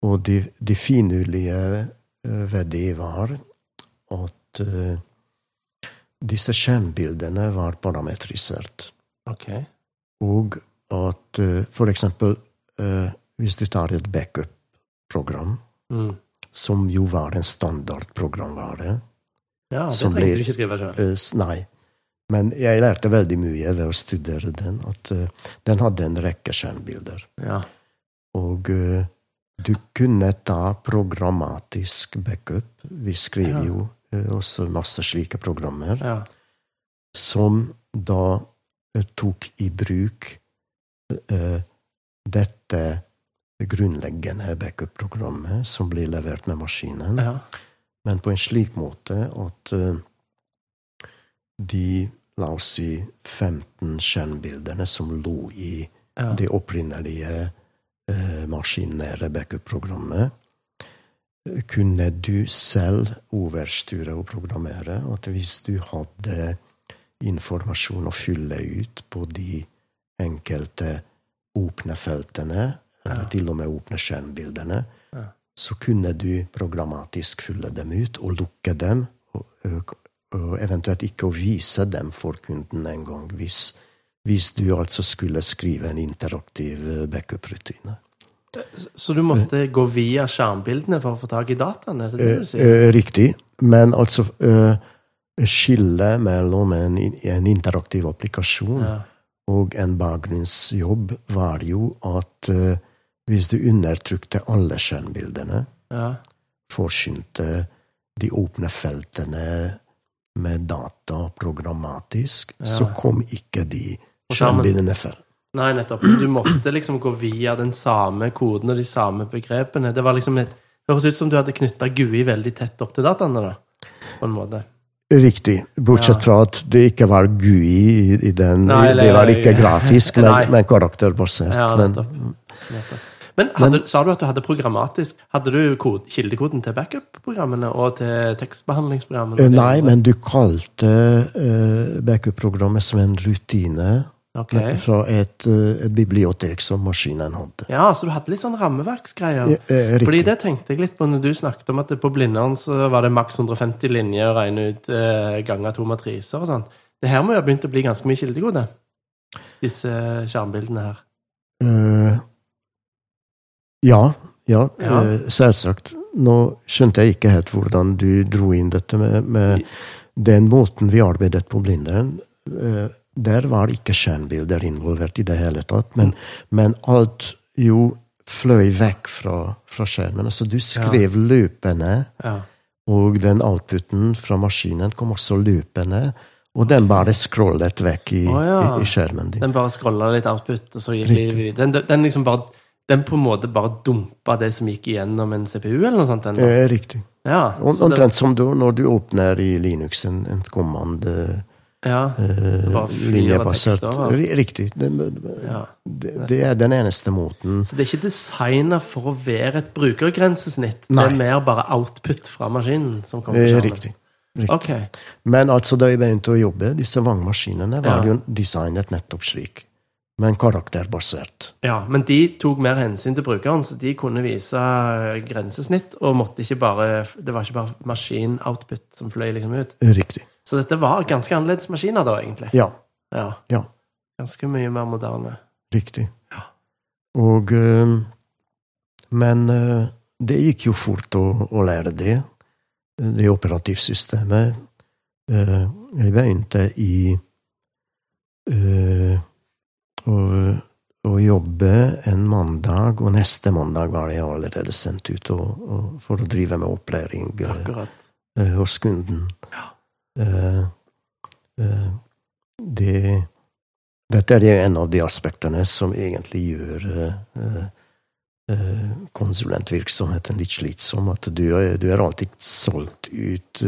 Og det de finurlige ved det var at disse skjermbildene var parametrisert. Ok. Og at for eksempel hvis du tar et backup-program, Mm. Som jo var en standardprogramvare Ja, det trengte ble, du ikke skrive sjøl. eh, Nei. Men jeg lærte veldig mye ved å studere den. At uh, den hadde en rekke skjermbilder. Ja. Og uh, du kunne ta programmatisk backup. Vi skrev Ja. jo uh, også masse slike programmer. ja. som da tok i bruk eh, dette grunnleggende backup-programmet som blir levert med maskinen, Ja. men på en slik måte at eh, de, la oss si, 15 skjermbildene som lå i Ja. det opprinnelige eh, maskinære backup-programmet, eh, kunne du selv overstyre og programmere. At hvis du hadde informasjon å fylle ut på de enkelte åpne feltene, eller til og med åpne skjermbildene, så kunne du programmatisk fylle dem ut og lukke dem, og, og, eventuelt ikke å vise dem for kunden engang, hvis, hvis du altså skulle skrive en interaktiv eh, backup-rutine. Så du måtte gå via skjermbildene for å få tak i dataene? Det det Eh, eh, riktig. Men altså Skillet mellom en, en interaktiv applikasjon Ja. og en bakgrunnsjobb var jo at hvis du undertrykte alle skjønnbildene, Ja. forsynte de åpne feltene med data programmatisk, Ja. så kom ikke de skjønnbildene før. Nei, nettopp. Du måtte liksom gå via den samme koden og de samme begrepene. Det var liksom et det høres ut som du hadde knytta GUI veldig tett opp til dataene, da. På en måte. Riktig. Bortsett fra at det ikke var GUI i, den Nei, eller- Det var ikke grafisk, men, men karakterbasert. Ja, men, nettopp. nettopp. Men hadde, sa du at du hadde programmatisk Hadde du kod, kildekoden til backup-programmene og til tekstbehandlingsprogrammene? Eh, Nei, men du kalte uh, backup-programmet som en rutine okay. fra et, eh, et bibliotek som maskinen hadde. Ja, så du hadde litt sånn rammeverksgreier. Ja, eh, Fordi det tenkte jeg litt på når du snakket om at det på Blindern så var det maks 150 linjer å regne ut eh, ganger to matriser og sånn. Det her må jo ha begynt å bli ganske mye kildekode? Disse skjermbildene her. Eh, ja, ja, Ja. eh, selvsagt. Nå skjønte jeg ikke helt hvordan du dro inn dette med, med den måten vi arbeidet på Blindern. eh, der var ikke skjermbilder involvert i det hele tatt, men, men alt jo fløy vekk fra, fra skjermen. Altså du skrev løpende, Ja. og den outputen fra maskinen kom også løpende, og den bare scrollet vekk i, oh, ja. i, i skjermen din. Den bare scrolla litt output, og så gikk livet videre. Den, den liksom bare Den på en måte bare dumpa det som gikk igjennom en CPU, eller noe sånt? Enda. Eh, riktig. ja, Omtrent som du, når du åpner i Linux en, en command eh, ja, eh, linjebasert. Riktig. Det, ja. det, det er den eneste måten Så det er ikke designa for å være et brukergrensesnitt? Nei. Det er mer bare output fra maskinen som kommer eh? Riktig. riktig. Okay. Men altså, da jeg begynte å jobbe, disse vangmaskinene var Ja. jo designet nettopp slik. Men karakterbasert. Ja, men de tok mer hensyn til brukeren, så de kunne vise grensesnitt, og måtte ikke bare Det var ikke bare maskin-output som fløy liksom ut. Eh, Riktig. Så dette var ganske annerledes maskiner, da, egentlig. Ja. Ja. Ja. Ganske mye mer moderne. Riktig. Ja. Og eh, Men eh, det gikk jo fort å, å lære det. Det operativsystemet. Eh, Jeg begynte i eh, å, å jobbe en mandag, og neste mandag var jeg allerede sendt ut og, og, for å drive med opplæring eh, eh, hos kunden. Ja. Eh, eh, det Dette er en av de aspektene som egentlig gjør eh, eh, konsulentvirksomheten litt slitsom. At du, du er alltid solgt ut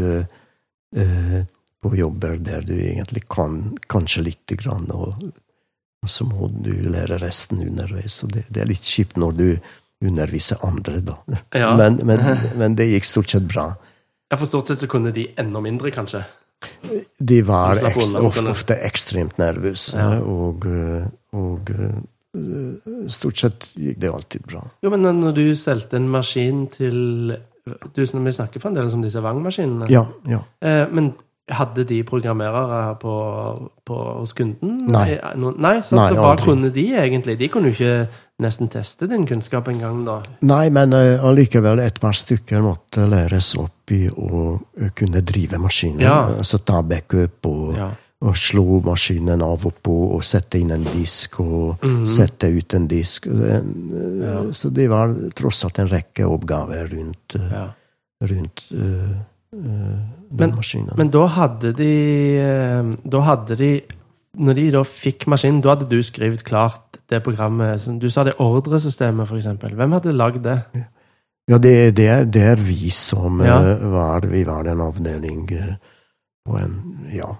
på jobber der du egentlig kan kanskje lite grann, og, og så må du lære resten underveis. Og det, det er litt kjipt når du underviser andre, da. Ja. Men, men, men det gikk stort sett bra. Ja, For stort sett så kunne de enda mindre, kanskje. De var ekstra, ofte, ekstremt nervøse, Ja. og, eh, og eh, stort sett gikk det alltid bra. Jo, men når du solgte en maskin til du, som Vi snakker fremdeles om disse Wang-maskinene. Ja, ja. Eh, men hadde de programmerere på, på, hos kunden? Nei. Eh, Nei, sant? Nei, så hva kunne de egentlig? De kunne jo ikke nesten teste din kunnskap engang, da. Nei, men allikevel, et par stykker måtte læres opp i å eh, kunne drive maskinen. Ja. Altså ta backup og, Ja. og slå maskinen av og på og sette inn en disk og Mhm. sette ut en disk. Ja. Så det var tross alt en rekke oppgaver rundt, rundt den Men- maskinen. Men da hadde de eh, Da hadde de når de da fikk maskinen, da hadde du skrevet klart det programmet som Du sa det ordresystemet, eksempel. Hvem hadde lagd det? Ja, det, det, er, det er vi som Ja. eh, var Vi var en avdeling eh, på en Ja.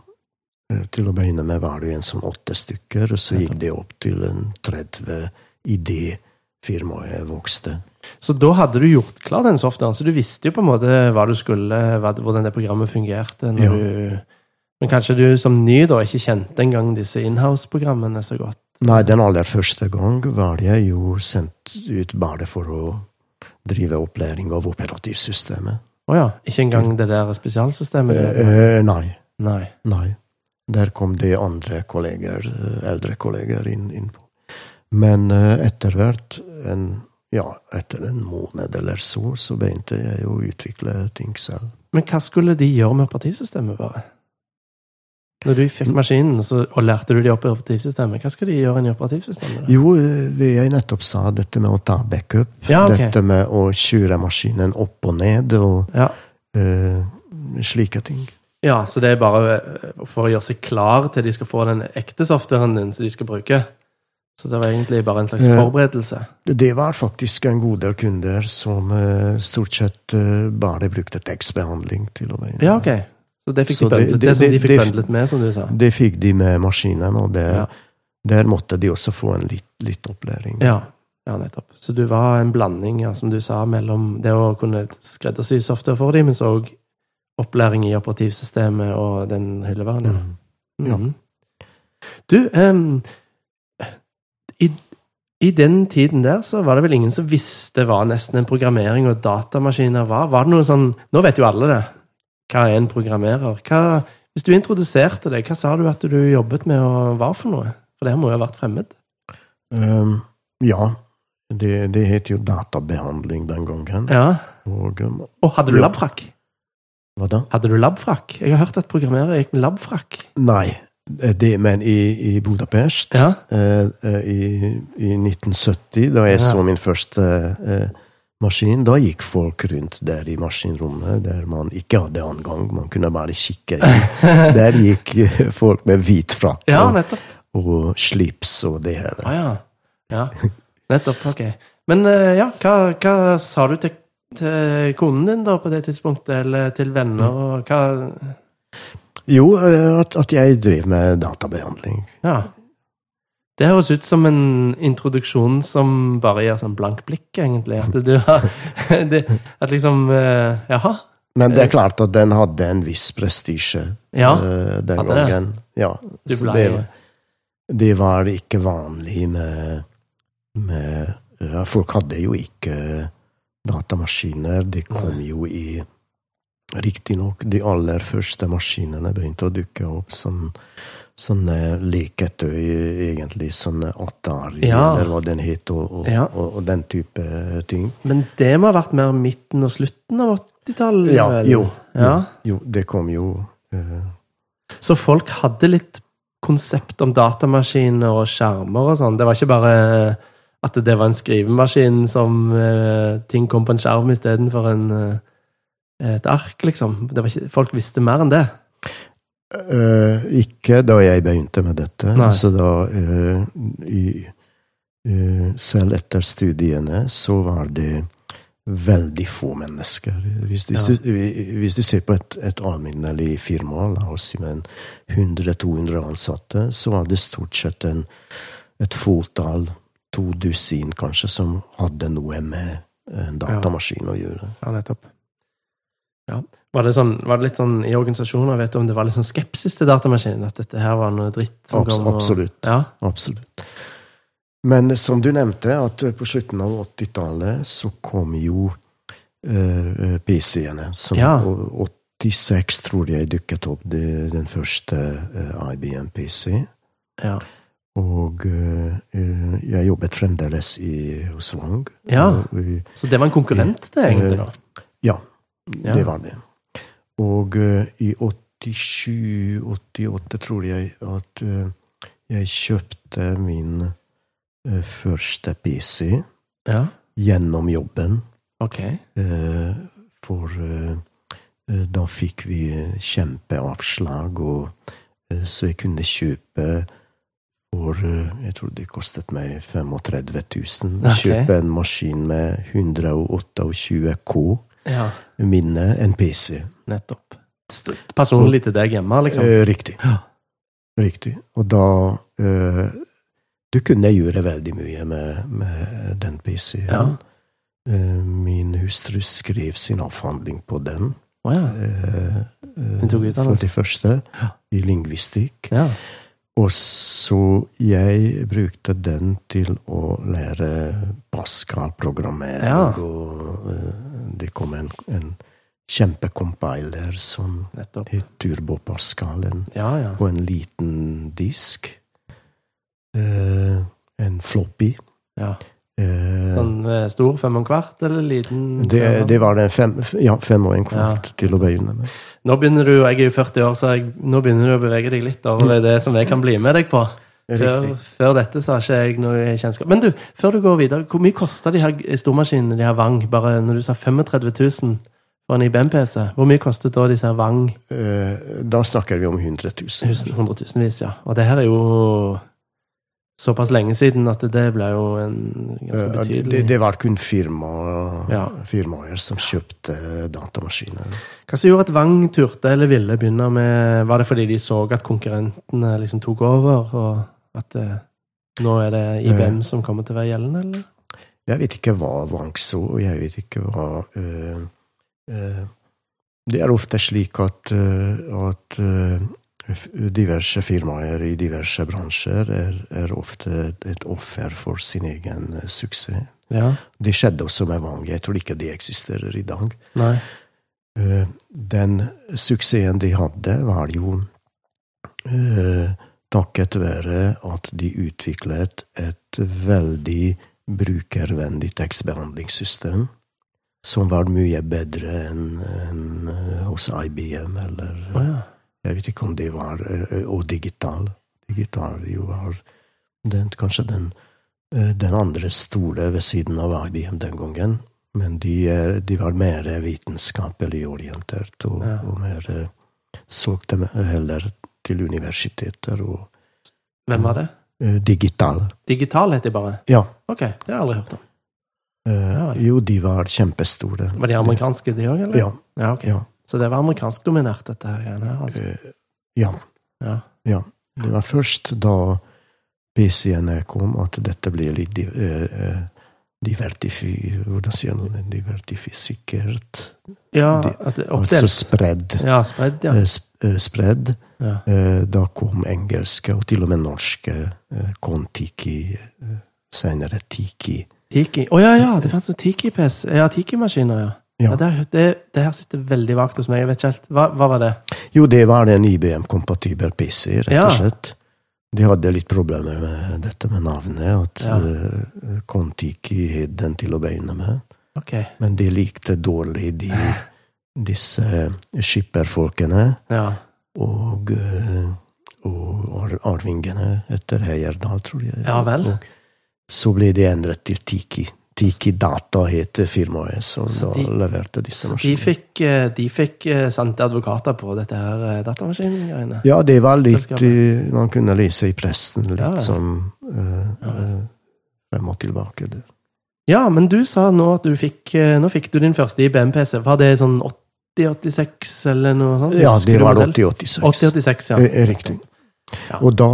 eh, Til å begynne med var det en som åtte stykker, og så gikk det opp til en 30 idet firmaet vokste. Så da hadde du gjort klar den softwaren, så du visste jo på en måte hva du skulle, hvordan det programmet fungerte. Ja. du, men kanskje du som ny da ikke kjente engang disse inhouse-programmene så godt? Nei, den aller første gang var jeg jo sendt ut bare for å drive opplæring av operativsystemet. Å ja, ikke engang det der spesialsystemet? Eh, nei. Nei. Nei. Der kom de andre kolleger, eh, eldre kolleger inn, inn på. Men eh, etter hvert, en, ja, etter en måned eller så, så begynte jeg å utvikle ting selv. Men hva skulle de gjøre med operativsystemet, bare? Når du fikk maskinen, så, og lærte du de operativsystemet, hva skal de gjøre i operativsystemet? da? Jo, eh, det jeg nettopp sa, dette med å ta backup, Ja, okay. dette med å kjøre maskinen opp og ned, og Ja. uh, slike ting. ja, så det er bare eh, for å gjøre seg klar til de skal få den ekte softwaren din som de skal bruke. Så det var egentlig bare en slags forberedelse. Det var faktisk en god del kunder som eh, stort sett eh, bare brukte tekstbehandling til å begynne Ja, ok. Så det fikk de bøndlet, det, det- det- som de fikk bøndlet med, som du sa. Det fikk de med maskinen, og der, Ja. der måtte de også få en litt, litt opplæring. Ja, ja, nettopp. Så du var en blanding, ja, som du sa, mellom det å kunne skreddersy software for dem, men så òg opplæring i operativsystemet og den hyllevaren. Ja. Mm. Ja. Mhm. Du, i, i den tiden der så var det vel ingen som visste hva nesten en programmering og datamaskiner var. Var det noe sånn Nå vet jo alle det. Hva er en programmerer? Hva, hvis du introduserte det, hva sa du at du jobbet med og var for noe? For det må jo ha vært fremmed? Um, ja, det, det het jo databehandling den gangen. Ja. Og um, Og hadde du Ja. labfrakk? hva da? Hadde du labfrakk? Jeg har hørt at programmerere gikk med labfrakk. Nei, det, men i, i Budapest Ja. eh, eh, i, i 1970, da jeg Ja. så min første eh, maskin, da gikk folk rundt der i maskinrommet der man ikke hadde angang, man kunne bare kikke inn. Der gikk eh, folk med hvit frakk ja, og, og slips og det hele. Ah, ja. ja. Nettopp. Ok. Men eh, ja, hva, hva sa du til, til konen din da på det tidspunktet, eller til venner? og hva... Jo, eh, at, at jeg driver med databehandling. Ja. Det høres ut som en introduksjon som bare gir sånn blank blikk, egentlig. At du har det, At liksom eh, Jaha. Men det er klart at den hadde en viss prestisje Ja. eh, den gangen. Ja, så det, det var ikke vanlig med, med Folk hadde jo ikke datamaskiner. De kom jo i Riktignok, de aller første maskinene begynte å dukke opp Sånn, sånne leketøy, egentlig. Sånne Atari, Ja. eller hva den het, og, og, Ja. og, og den type ting. Men det må ha vært mer midten og slutten av 80-tallet? Ja, jo. Ja. Jo, det kom jo uh... Så folk hadde litt konsept om datamaskiner og skjermer og sånn. Det var ikke bare at det var en skrivemaskin som uh, ting kom på en skjerm istedenfor en, eh, et ark, liksom. Det var ikke, folk visste mer enn det. Uh, ikke da jeg begynte med dette. Nei. Så da uh, i, uh, Selv etter studiene så var det veldig få mennesker. Hvis du, Ja. ser på et, et alminnelig firma, la oss si med 100-200 ansatte, så var det stort sett en, et fåtall, to dusin kanskje, som hadde noe med en datamaskin å gjøre. Ja, nettopp. Ja. Var det, sånn, var det litt sånn i organisasjoner, vet du om det var litt sånn skepsis til datamaskinen? At dette her var noe dritt? som Abs- kom og- absolutt. Ja. Absolutt. Men som du nevnte, at på slutten av 80-tallet så kom jo uh, PC-ene. Som Ja. 86 tror jeg dukket opp det, den første uh, IBM PC. ja. Og eh, eh, jeg jobbet fremdeles i, hos Wang. Ja. Så det var en konkurrent, det, egentlig? da? Ja, det var det. Og uh, i 87-88 tror jeg at uh, jeg kjøpte min uh, første PC Ja. gjennom jobben. Ok. Eh, for da fikk vi kjempeavslag, og så jeg kunne kjøpe for Jeg tror det kostet meg 35 000. Okay. Kjøpe en maskin med 128 K Ja, minne, en PC. nettopp. Personlig til deg hjemme, liksom? Eh, riktig. Ja. Riktig. Og da uh, Du kunne gjøre veldig mye med, med den PC-en. Ja. Uh, min hustru skrev sin avhandling på den. Oh, ja. eh, Hun tok utdannelse. for det første, Ja. i lingvistikk. ja. Og så jeg brukte den til å lære Pascal-programmering. Og det kom en, en kjempekompiler som Nettopp. het Turbo. Ja, ja. på en liten disk. Eh, en floppy. ja. Eh, Sånn eh, stor fem og en kvart, eller liten? det, det var det fem, ja, fem og en kvart til å begynne med. Nå begynner du, jeg er jo 40 år, så jeg, nå begynner du å bevege deg litt over det som jeg kan bli med deg på. Før, før dette så har ikke jeg noe kjennskap. Men du, før du går videre, hvor mye kosta de her stormaskinene, de her Wang? Bare når du sa 35 000 for en IBM-PC, hvor mye kostet da disse her Wang? Eh, da snakker vi om 100 000. Tusen, hundretusenvis, ja. Og det her er jo såpass lenge siden at det ble jo en ganske Eh, betydelig Det, det var kun firma, Ja. firmaer som kjøpte datamaskiner. Hva som gjorde at Wang turte eller ville begynne med Var det fordi de så at konkurrentene liksom tok over, og at uh, nå er det IBM som kommer til å være gjeldende, eller? Jeg vet ikke hva Wang så, og jeg vet ikke hva uh, uh, Det er ofte slik at, eh, at eh, diverse firmaer i diverse bransjer er, er ofte et offer for sin egen eh, suksess. Ja. Det skjedde også med Wang. Jeg tror ikke det eksisterer i dag. Nei. Eh, Den suksessen de hadde, var jo eh, takket være at de utviklet et veldig brukervennlig tekstbehandlingssystem. Som var mye bedre enn enn, eh, hos IBM, eller oh, ja. jeg vet ikke om det var eh, Og digital. Digital jo var den, kanskje den, eh, den andre store ved siden av IBM den gangen. Men de, er- de var mer vitenskapelig orientert, og, Ja. og mer solgte heller til universiteter og Hvem var det? eh, digital. Digital het de bare? Ja. Ok, det har jeg aldri hørt om. eh, Ja. Jo, de var kjempestore. Var de amerikanske, de òg, eller? Ja. ja, okay. Ja. Så det var amerikanskdominert, dette her altså? eh, ja. Ja. Det var først da PC-ene kom, at dette ble litt di- divertifi... Hvordan sier man? Divertifisikert? Ja, at det oppdelt. Altså spredd. Ja, spredd, ja. Sp- spredd. Ja. Eh, Da kom engelske, og til og med norske. eh, Kon-Tiki, eh, senere Tiki. Tiki. Å ja, ja! Det fantes Tiki-PC. Ja, Tiki-maskiner, ja. Ja. ja det, det, det her sitter veldig vagt hos meg. Jeg vet ikke helt. Hva, hva var det? Jo, det var en IBM-kompatibel PC, rett og slett. De hadde litt problemer med dette med navnet, at Ja. eh, Kon-Tiki het den til å begynne med. Okay. Men de likte dårlig de, disse skipperfolkene Ja. Og, eh, og arvingene etter Heyerdahl, tror jeg. Ja vel. Og så ble det endret til Tiki. Tiki Data het firmaet som Så da de- leverte disse De maskinene. fikk, eh, de fikk eh, sendte advokater på dette her datamaskingreiene. Ja, det var litt Selskapet. Man kunne lese i pressen litt Ja, ja. som uh, frem og tilbake. der. Ja, men du sa nå at du fikk Nå fikk du din første IBM-PC. Var det sånn 8086 eller noe sånt? Ja, det var var modell? 8086. 8086, ja. Eh, Riktig. Ja. Og da,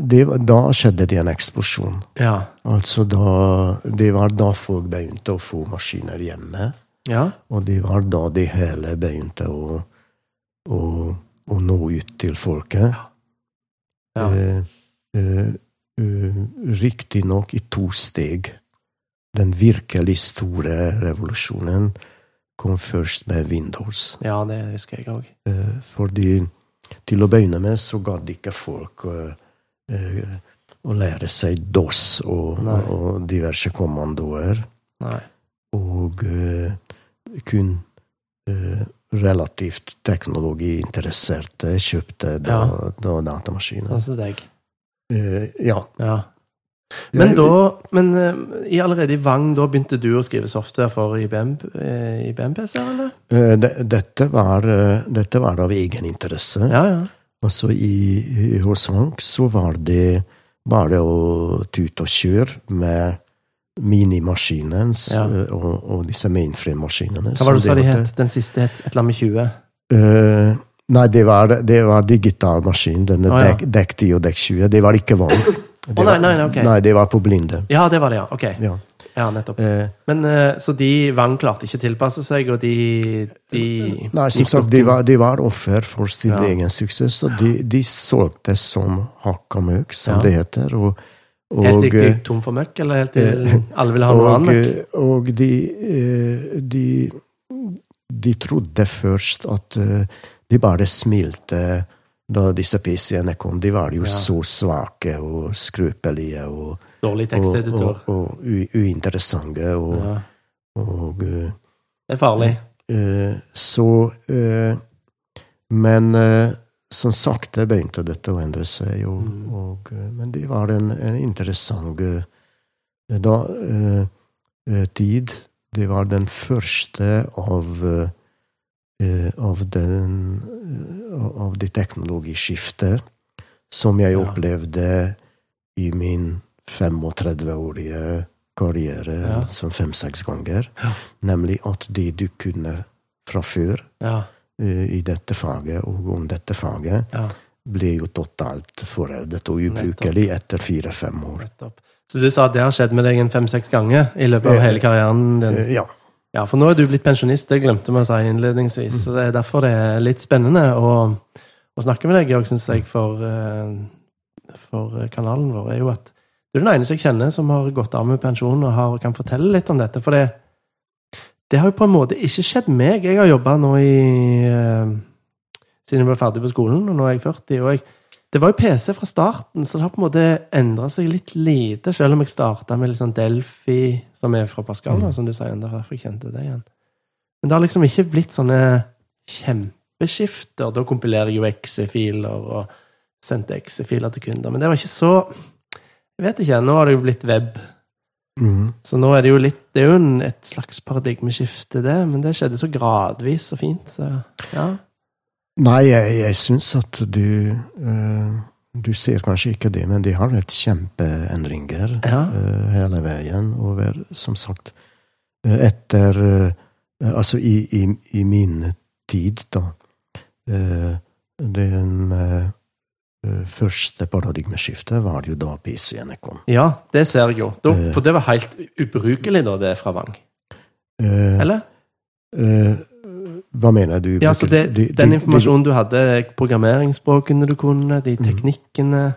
det, da skjedde det en eksplosjon. Ja. Altså da Det var da folk begynte å få maskiner hjemme. ja. Og det var da det hele begynte å, å, å nå ut til folket. Ja. Eh, eh, eh, Riktignok i to steg. Den virkelig store revolusjonen kom først med Windows. ja, det husker jeg òg. Eh, fordi til å begynne med så gadd ikke folk eh, eh, å lære seg DOS og, og diverse kommandoer. Nei. Og eh, kun relativt teknologiinteresserte kjøpte da, Ja. da datamaskiner. Altså deg. Ja. Ja. Men da Men eh, i allerede i Vang, da begynte du å skrive software for IBM, eh, IBM-PC, eller? Eh, dette, var, dette var av egen interesse. Ja, ja. Altså i, i hos Vang så var det bare å tute og kjøre med minimaskinen Ja. og, og disse mainframe-maskinene. Hva var det du sa de het? Den siste het et eller annet med 20? Uh, nei, det var, det var digital maskin. Denne Å, ja. dekk, dekk 10 og dekk 20. Det var ikke Vang. Det Å, nei, nei, okay. nei, det var på blinde. Ja, det var det, ja. Ok. Ja. Ja, nettopp. Eh, Men eh, Så de Vang klarte ikke å tilpasse seg, og de, de nei, som sagt, de var, de var offer for sin Ja. egen suksess. Og de, de solgte som hakka møkk, som Ja. det heter. Og, og, Helt de eh, tom for møkk, eller helt til alle ville ha noe annet og de, de De trodde først at de bare smilte da disse PC-ene kom. De var jo Ja. så svake og skrøpelige og, Dårlig og, teksteditor. og, og u, uinteressante. Og, Ja. og uh, Det er farlig. Uh, Så uh, Men som sakte begynte dette å endre seg, og, Mm. og, men det var en, en interessant da, tid. Det var den første av av, den, eh, av det teknologiskiftet som jeg opplevde i min 35-årige karriere Ja. som fem-seks ganger. Ja. Nemlig at det du kunne fra før Ja. eh, i dette faget og om dette faget, ble jo totalt foreldet og ubrukelig etter fire-fem år. Nettopp. Så du sa at det har skjedd med deg en fem-seks ganger i løpet av Eh, hele karrieren din? Eh, Ja. Ja, for nå er du blitt pensjonist, det glemte vi å si innledningsvis. Så det er derfor det er litt spennende å, å snakke med deg, Georg, syns jeg, for, eh, for kanalen vår. er jo at du er den eneste jeg kjenner som har gått av med pensjon og har, kan fortelle litt om dette. For det, det har jo på en måte ikke skjedd meg. Jeg har jobba nå i eh, Siden jeg ble ferdig på skolen, og nå er jeg 40. og jeg det var jo PC fra starten, så det har på en måte endra seg litt lite, selv om jeg starta med liksom Delphi, som er fra Pascal, mm. som du sier. Derfor jeg kjente det igjen. Men det har liksom ikke blitt sånne kjempeskifter. Da kompilerer jeg jo exe-filer og sendte exe-filer til kunder. Men det var ikke så Jeg vet ikke. Nå har det jo blitt web. Mm. Så nå er det jo litt Det er jo en, et slags paradigmeskifte, det. Men det skjedde så gradvis og fint. Så ja. Nei, jeg, jeg syns at du uh, Du ser kanskje ikke det, men de har vært kjempeendringer Ja. uh, hele veien over, som sagt eh, Etter uh, Altså, i, i, i min tid, da Den første paradigmeskiftet var jo da PC-ene kom. ja, det ser jeg jo. Da, for det var helt ubrukelig, da, det fra Vang. Eller? Eh, hva mener du? Ja, så det, De- de- Den de- informasjonen du hadde, programmeringsspråkene du kunne, de teknikkene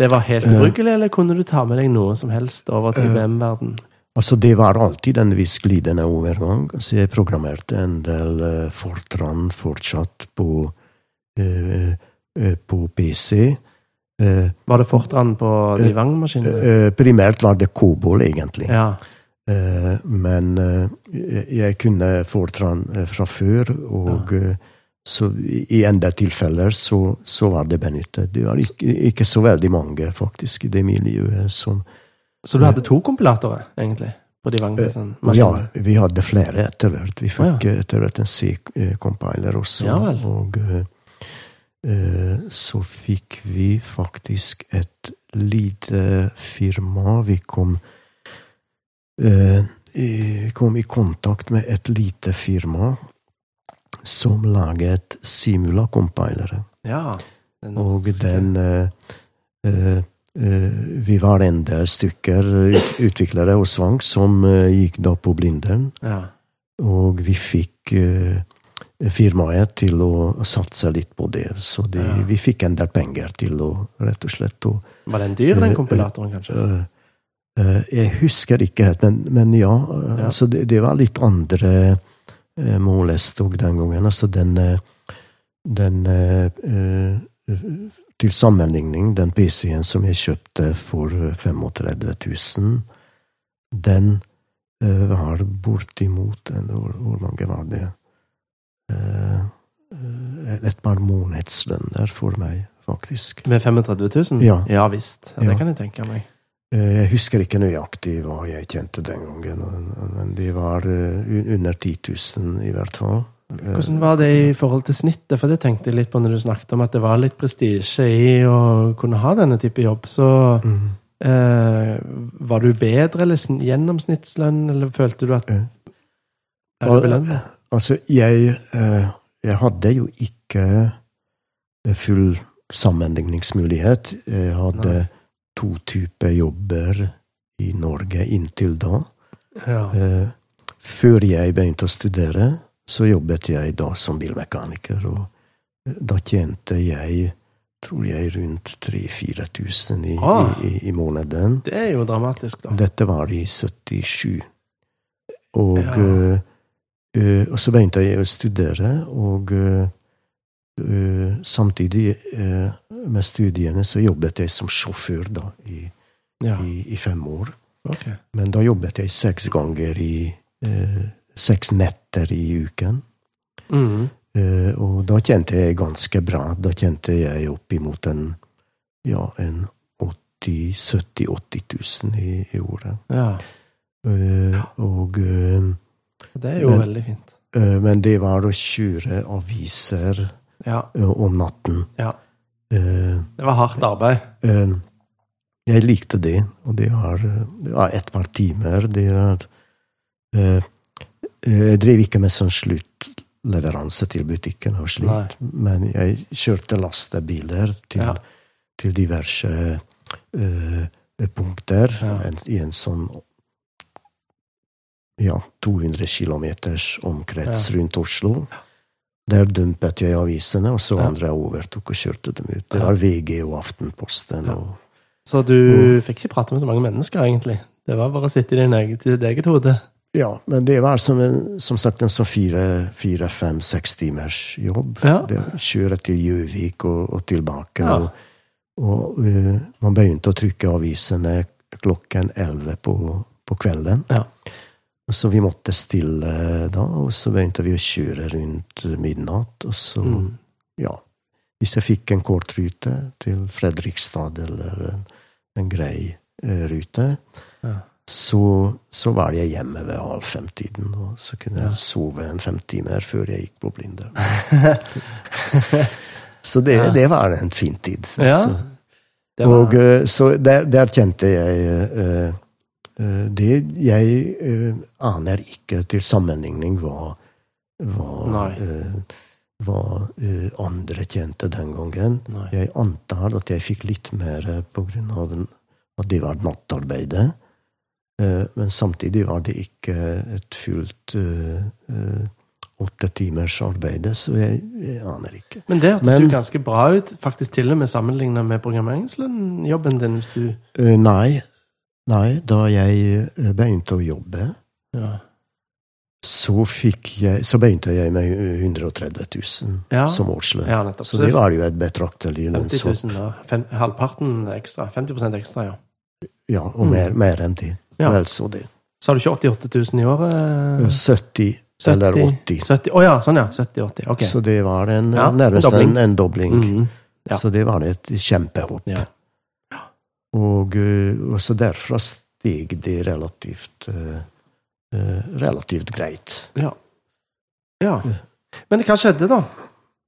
Det var helt Eh. ubrukelig, eller kunne du ta med deg noe som helst over til Eh. VM-verden? Altså, det var alltid en viss glidende overgang, så jeg programmerte en del uh, Fortran fortsatt på, eh, eh, på PC. Eh, Var det Fortran på de Eh, Vang-maskinene? eh, primært var det Kobol, egentlig. Ja. Eh, men eh, jeg- kunne Fortran eh, fra før, og ja. så i en del tilfeller så, så var det benyttet. Det var ikke, ikke så veldig mange, faktisk, i det miljøet som Så du hadde to kompilatorer, egentlig, på de Vang-maskinene? Ja, vi hadde flere etter hvert. Vi fikk ja. etter hvert en C-compiler også. Ja. Og så fikk vi faktisk et lite firma. Vi kom, eh, i, kom i kontakt med et lite firma som laget Simula-compilere. Ja. Og den eh, eh, eh, Vi var en del stykker ut, utviklere og svang som eh, gikk da på Blindern. Ja. Og vi fikk eh, firmaet til å satse litt på det. Så de, Ja. vi fikk en del penger til å rett og slett å Var den dyr, Eh, den eh, kompilatoren, kanskje? Eh, eh, Jeg husker ikke helt, men, men ja. eh, Ja. Altså det, det var litt andre mål jeg stod den gangen. Altså den, eh, den eh, eh, Til sammenligning, den PC-en som jeg kjøpte for 35 000, den eh, var bortimot hvor, hvor mange var det? Eh, eh, et par månedslønner for meg, faktisk. Med 35 000? Ja. ja visst. Ja, det kan jeg tenke meg. Eh, Jeg husker ikke nøyaktig hva jeg tjente den gangen, men- de var eh, under 10 000 i hvert fall. Eh, Hvordan var det i forhold til snittet? For det tenkte jeg litt på når du snakket om at det var litt prestisje i å kunne ha denne type jobb. Så mm. eh, var du bedre eller gjennomsnittslønn, eller følte du at Eh. Er det belønnet? Altså, jeg, eh, jeg hadde jo ikke full sammenligningsmulighet. Jeg hadde Nei. To typer jobber i Norge inntil da. Ja. Eh, Før jeg begynte å studere, så jobbet jeg da som bilmekaniker. Og eh, da tjente jeg, tror jeg, rundt 3000-4000 i, Ah. i, i, i måneden. Det er jo dramatisk, da. Dette var i 77. Og, Ja. eh, eh, og så begynte jeg å studere, og eh, samtidig eh, med studiene så jobbet jeg som sjåfør da, i, Ja, i, i fem år. Okay. Men da jobbet jeg seks ganger i eh, Seks netter i uken. Mm. Eh, og da kjente jeg ganske bra. Da kjente jeg oppimot en ja, en 80 70 80 000 i, i året. Ja. Uh, og uh, Det er jo Men- veldig fint. Uh, Men det var å kjøre aviser Ja. eh, om natten. Ja. Eh, Det var hardt arbeid. eh, jeg likte det, og det var, det var et par timer. Det eh, Jeg drev ikke med sånn sluttleveranse til butikken og slikt, men jeg kjørte lastebiler til, Ja. til diverse uh, punkter Ja. en, i en sånn ja, 200 km omkrets rundt Oslo. Der dumpet jeg avisene, og så andre overtok og kjørte dem ut. Det var VG og Aftenposten. Og Så du fikk ikke prate med så mange mennesker, egentlig. Det var bare å sitte i din eget, ditt eget hode. Ja, men det var som, en, som sagt en sånn fire, fire fem, seks timers jobb. Ja. Det Kjøre til Gjøvik og, og tilbake. Ja. Og, og uh, man begynte å trykke avisene klokken elleve på, på kvelden. Ja. Så vi måtte stille da, og så begynte vi å kjøre rundt midnatt. Og så, Mm. ja Hvis jeg fikk en kort rute til Fredrikstad eller en, en grei eh, rute, Ja. så, så var jeg hjemme ved halv fem-tiden, og så kunne Ja. jeg sove en fem timer før jeg gikk på Blinde. så det, Ja. det var en fin tid. Så, Ja. var, og eh, så der, der kjente jeg eh, det Jeg eh, aner ikke til sammenligning hva, hva, eh, hva eh, andre tjente den gangen. nei. Jeg antar at jeg fikk litt mer på grunn av at det var nattarbeidet. Eh, Men samtidig var det ikke et fullt eh, eh, åtte timers arbeid, så jeg, jeg aner ikke. Men det hørtes jo ganske bra ut, faktisk til og med sammenligna med programmeringslønn-jobben din. hvis du... Eh, Nei, nei, da jeg eh, begynte å jobbe, Ja. så, jeg, så begynte jeg med 130 000 Ja. som årslønn. ja. Så det var jo et betraktelig 50 lønnshopp. 000 da. Fem, halvparten ekstra. 50% ekstra, ja. Ja, og Mm. mer, mer enn det. Vel så det. Sa du ikke 88 000 i året? 70 eller 80. 70, Å ja, sånn ja. 70-80. Ok. Så det var en, en nærmest dobling. en, en dobling. Mhm. ja. Så det var et kjempehopp. Ja. Og, eh, og så derfra steg det relativt eh, eh, relativt greit. Ja. ja. Men hva skjedde, da?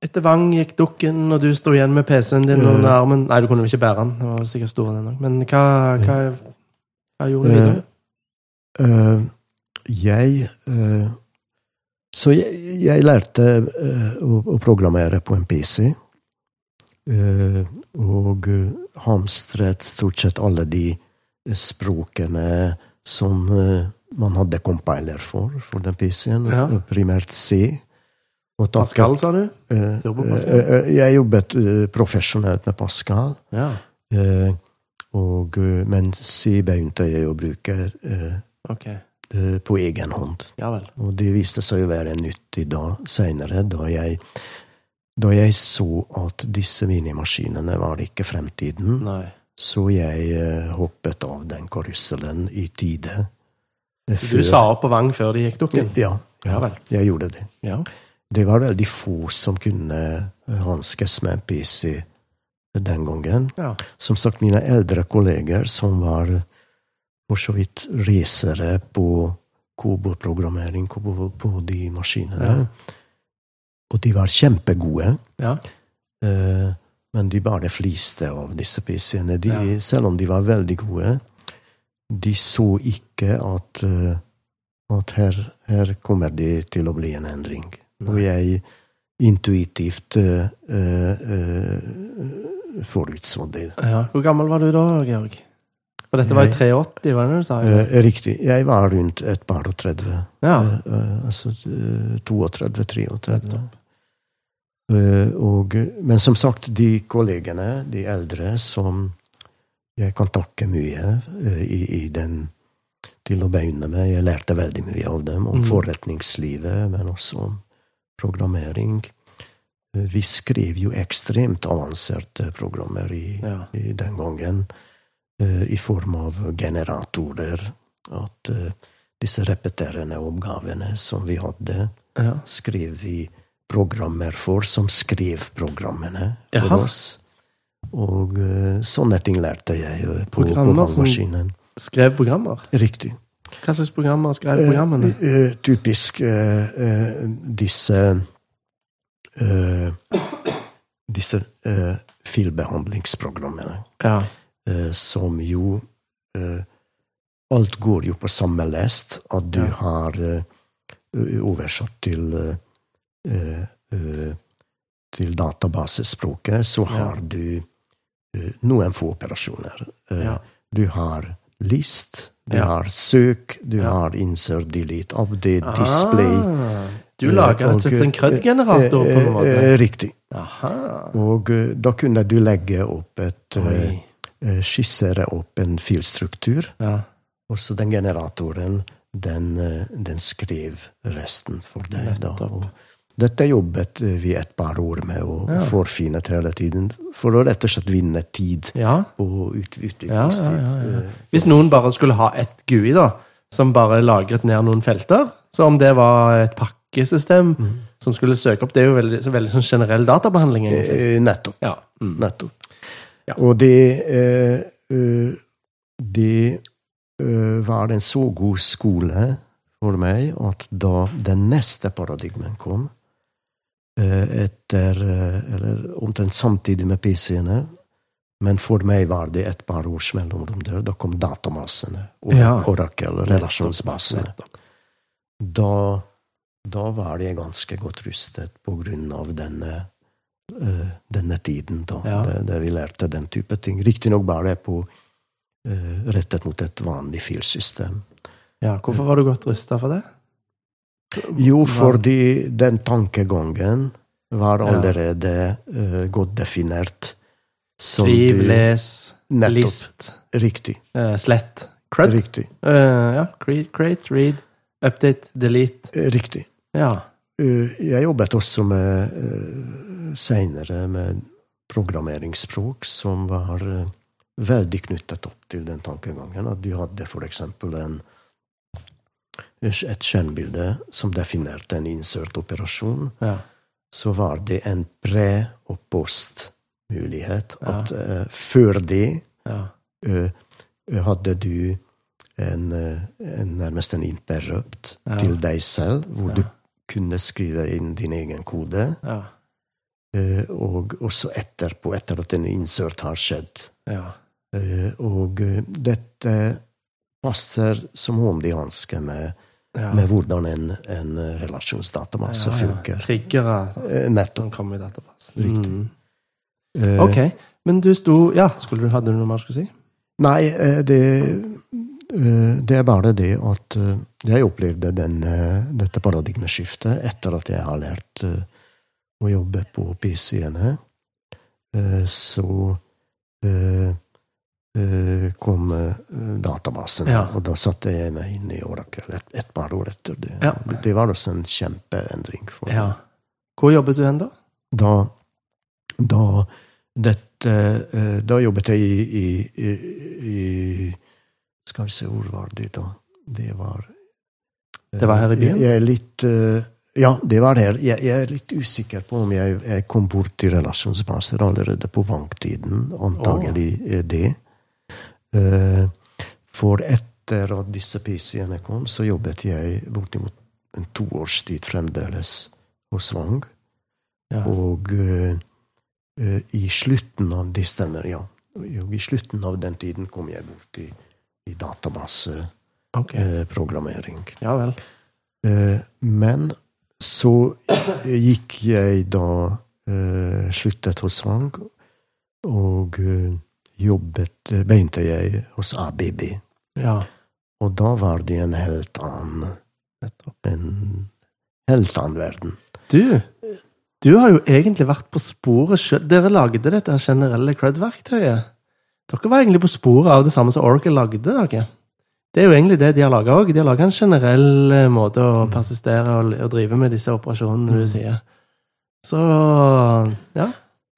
Etter Vang gikk dukken, og du sto igjen med PC-en din under armen. Nei, du kunne vel ikke bære den. Den var sikkert stor, den òg. Men hva, hva, hva gjorde du videre? Uh, jeg uh, Så jeg, jeg lærte uh, å, å programmere på en PC. og hamstret stort sett alle de språkene som eh, man hadde compiler for, for den PC-en. Ja. eh, Primært C. Og takket- Pascal, sa du? Eh, Pascal? eh, eh, jeg jobbet eh, profesjonelt med Pascal. Ja. eh, og, eh, men C begynte jeg å bruke okay. Eh, på egen hånd. Ja. Og det viste seg å være nyttig da seinere, da jeg da jeg så at disse minimaskinene var ikke fremtiden, Nei. så jeg eh, hoppet av den karusellen i tide. Så du sa opp på Vang før de gikk dukken? Ja, Ja ja, jeg gjorde det. Ja. Det var veldig få som kunne eh, hanskes med en PC den gangen. ja. Som sagt, mine eldre kolleger som var for så vidt racere på koboprogrammering på, på de maskinene, og de var kjempegode. Ja. Eh, men de bare fliste av disse PC-ene. De, Ja. Selv om de var veldig gode, de så ikke at, eh, at her, her kommer det til å bli en endring. Og jeg intuitivt eh, eh, eh, forutså det. ja. Hvor gammel var du da, Georg? For dette var i Jeg- 83, var det du sa? Riktig. Jeg var rundt et par og 30. Ja. Altså eh, 32-33. Eh, og, men som sagt, de kollegene, de eldre, som jeg kan takke mye eh, i, i den til å begynne med. Jeg lærte veldig mye av dem, om Mm. forretningslivet, men også om programmering. Eh, Vi skrev jo ekstremt avanserte programmer i, Ja. i den gangen, i form av generatorer. At disse repeterende oppgavene som vi hadde, ja. skrev vi programmer for, som skrev programmene for Jaha. oss. Og eh, sånne ting lærte jeg eh, på, på valgmaskinen. Skrev programmer? Riktig. Hva slags programmer skrev programmene? Uh, uh, typisk uh, eh, disse eh, Disse eh, filbehandlingsprogrammene, Ja. eh, som jo eh, Alt går jo på samme lest, at du Ja. har eh, oversatt til eh, eh, eh, til databasespråket, så har du eh, noen få operasjoner. Eh. Du har list, du Ja. har søk, du Ja. har insert, delete, update, display. Ah, du eh, lager rett og slett en CRUD-generator på en eh, eh, måte? Riktig. Aha. Og eh, da kunne du legge opp et eh, Oi. eh, Skissere opp en filstruktur, Ja. og så den generatoren, den, eh, den skrev resten for deg. Da. Og dette jobbet eh, vi et par år med, og Ja. forfinet hele tiden, for å rett og slett vinne tid ja. ja, utviklingstid. ja. Eh, Hvis noen bare skulle ha ett GUI, da, som bare lagret ned noen felter, så om det var et pakkesystem Mm. som skulle søke opp Det er jo veldig, så veldig sånn generell databehandling, egentlig. eh, Nettopp. Ja. Mm. Nettopp. Og det eh, eh, Det eh, var en så god skole for meg at da den neste paradigmen kom, eh, etter eh, Eller omtrent samtidig med PC-ene, men for meg var det et par års mellomrom der. Da kom datamassene og Ja. Oracle, relasjonsbasene. Da, da var jeg ganske godt rustet på grunn av denne, uh, denne tiden, da, Ja. der, der vi lærte den type ting. Riktignok bare på uh, rettet mot et vanlig filsystem. Ja, hvorfor var du godt rusta for det? Jo, fordi den tankegangen var allerede uh, godt definert. som Skriv, les, Nettopp. list, Riktig. Uh, slett. CRUD. Riktig. Uh, ja. Create, read, update, delete. Riktig. Ja. Jeg jobbet også med seinere med programmeringsspråk som var veldig knyttet opp til den tankegangen. At du hadde for eksempel en, et skjønnbilde som definerte en insert-operasjon. ja. Så var det en pre- og post-mulighet. Ja. At uh, før det ja. uh, hadde du en, en, nærmest en interrupt til deg selv, hvor du kunne skrive inn din egen kode. ja. Eh, og også etterpå, etter at en insert har skjedd. ja. Og dette passer som hånd i hanske med, ja. med hvordan en, en relasjonsdatabase funker. Triggere Eh, nettopp. som kommer i databasen. Riktig. Mm. Eh, Ok, men du sto Ja, skulle du, hadde du noe mer du skulle si? Nei, eh, det, det er bare det at jeg opplevde den, dette paradigmeskiftet etter at jeg har lært å jobbe på PC-ene. Så kom databasen. Ja. og da satte jeg meg inn i Oracle et, et par år etter det. Ja. Det var også en kjempeendring for. Ja. Hvor jobbet du hen, da? Da, da dette eh, Da jobbet jeg i, i, i, Skal vi se, hvor var det da? Det var Det var her i byen? Jeg, er litt eh, Ja, det var her. Jeg, jeg er litt usikker på om jeg, jeg kom bort til relasjonsbaser allerede på vanktiden. Antagelig oh. det. Eh, For etter at disse PC-ene kom, så jobbet jeg bortimot en to års tid fremdeles hos Vang. Ja. Og eh, eh, i slutten av Det stemmer, ja. Og I slutten av den tiden kom jeg bort i, i databaseprogrammering. Ok. Ja vel. Men så gikk jeg da Sluttet hos Wang, og jobbet eh, Begynte jeg hos ABB. Ja, Og da var det en helt annen. En helt annen verden. Du, du har jo egentlig vært på sporet sjøl. Dere lagde dette generelle CRUD-verktøyet. Dere var egentlig på sporet av det samme som Oracle lagde. dere. Det er jo egentlig det de har laga òg. De har laga en generell eh, måte å persistere og, og drive med disse operasjonene du sier. Så ja,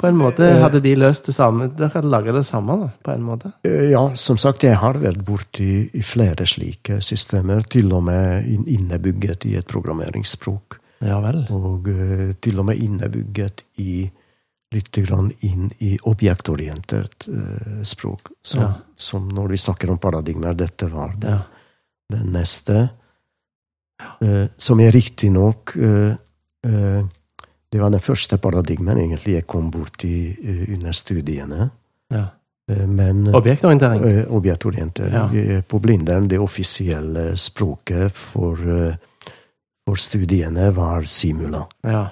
på en måte hadde de løst det samme. Dere hadde laga det samme, da, på en måte. Eh, Ja, som sagt, jeg har vært borti i flere slike systemer, til og med innebygget i et programmeringsspråk. Ja vel. Og eh, til og med innebygget i litt grann inn i objektorientert eh, språk. Som, Ja. som når vi snakker om paradigmer, dette var det, Ja. det neste. Eh, som er riktignok uh, Det var den første paradigmen egentlig jeg kom borti uh, under studiene. ja. Eh, men Objektorientering. Eh, Objektorientering Ja. eh, på Blindern, det offisielle språket for, eh, for studiene var Simula. Ja.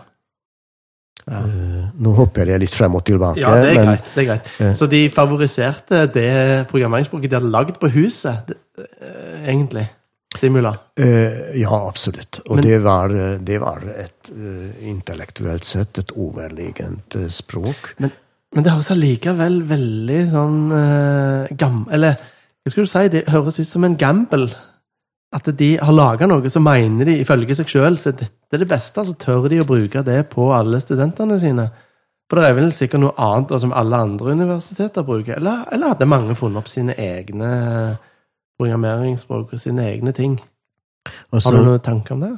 ja. Eh, Nå hopper jeg litt frem og tilbake, Ja, det er men greit. det er greit. Eh. Så de favoriserte det programmeringsspråket de hadde lagd på huset, eh, egentlig. Simula. eh, ja, absolutt. Og Men- det, var, det var et uh, intellektuelt sett et overlegent uh, språk. Men det høres allikevel veldig sånn uh, gam... Eller hva skal du si? Det høres ut som en gamble. At de har laga noe, så mener de ifølge seg sjøl så er det beste, så tør de å bruke det på alle studentene sine. For det er vel sikkert noe annet som alle andre universiteter bruker. Eller, eller hadde mange funnet opp sine egne programmeringsspråk og sine egne ting? Har Altså, du noen tanker om det?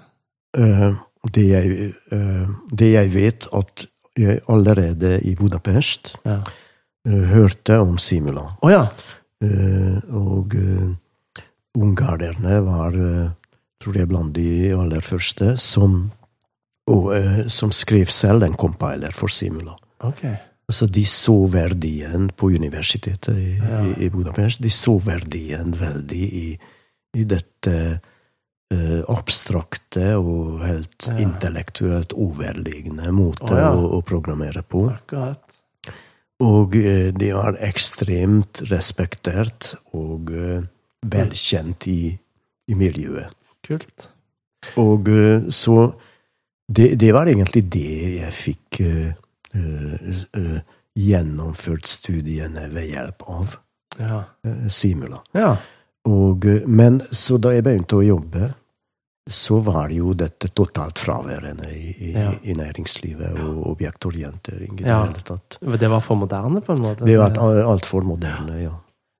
Uh, det, jeg, uh, det jeg vet, at jeg allerede i Budapest Ja. uh, hørte om Simula. Å ja. Og ungarerne var, tror jeg, blant de aller første som, som skrev selv en compiler for Simula. Ok. Altså, de så verdien på universitetet i, Ja. i, i Budapest. De så verdien veldig i, i dette eh, abstrakte og helt Ja. intellektuelt overliggende måte Å, ja. å, å programmere på. Akkurat. Og eh, de var ekstremt respektert og eh, velkjent i, i miljøet. Kult. Og så det, det var egentlig det jeg fikk eh, gjennomført studiene ved hjelp av Ja. eh, Simula. ja. Og, eh, men så da jeg begynte å jobbe, så var det jo dette totalt fraværende i, i, Ja. i næringslivet og objektorientering i det hele tatt. Det var for moderne, på en måte? Det var altfor moderne, ja.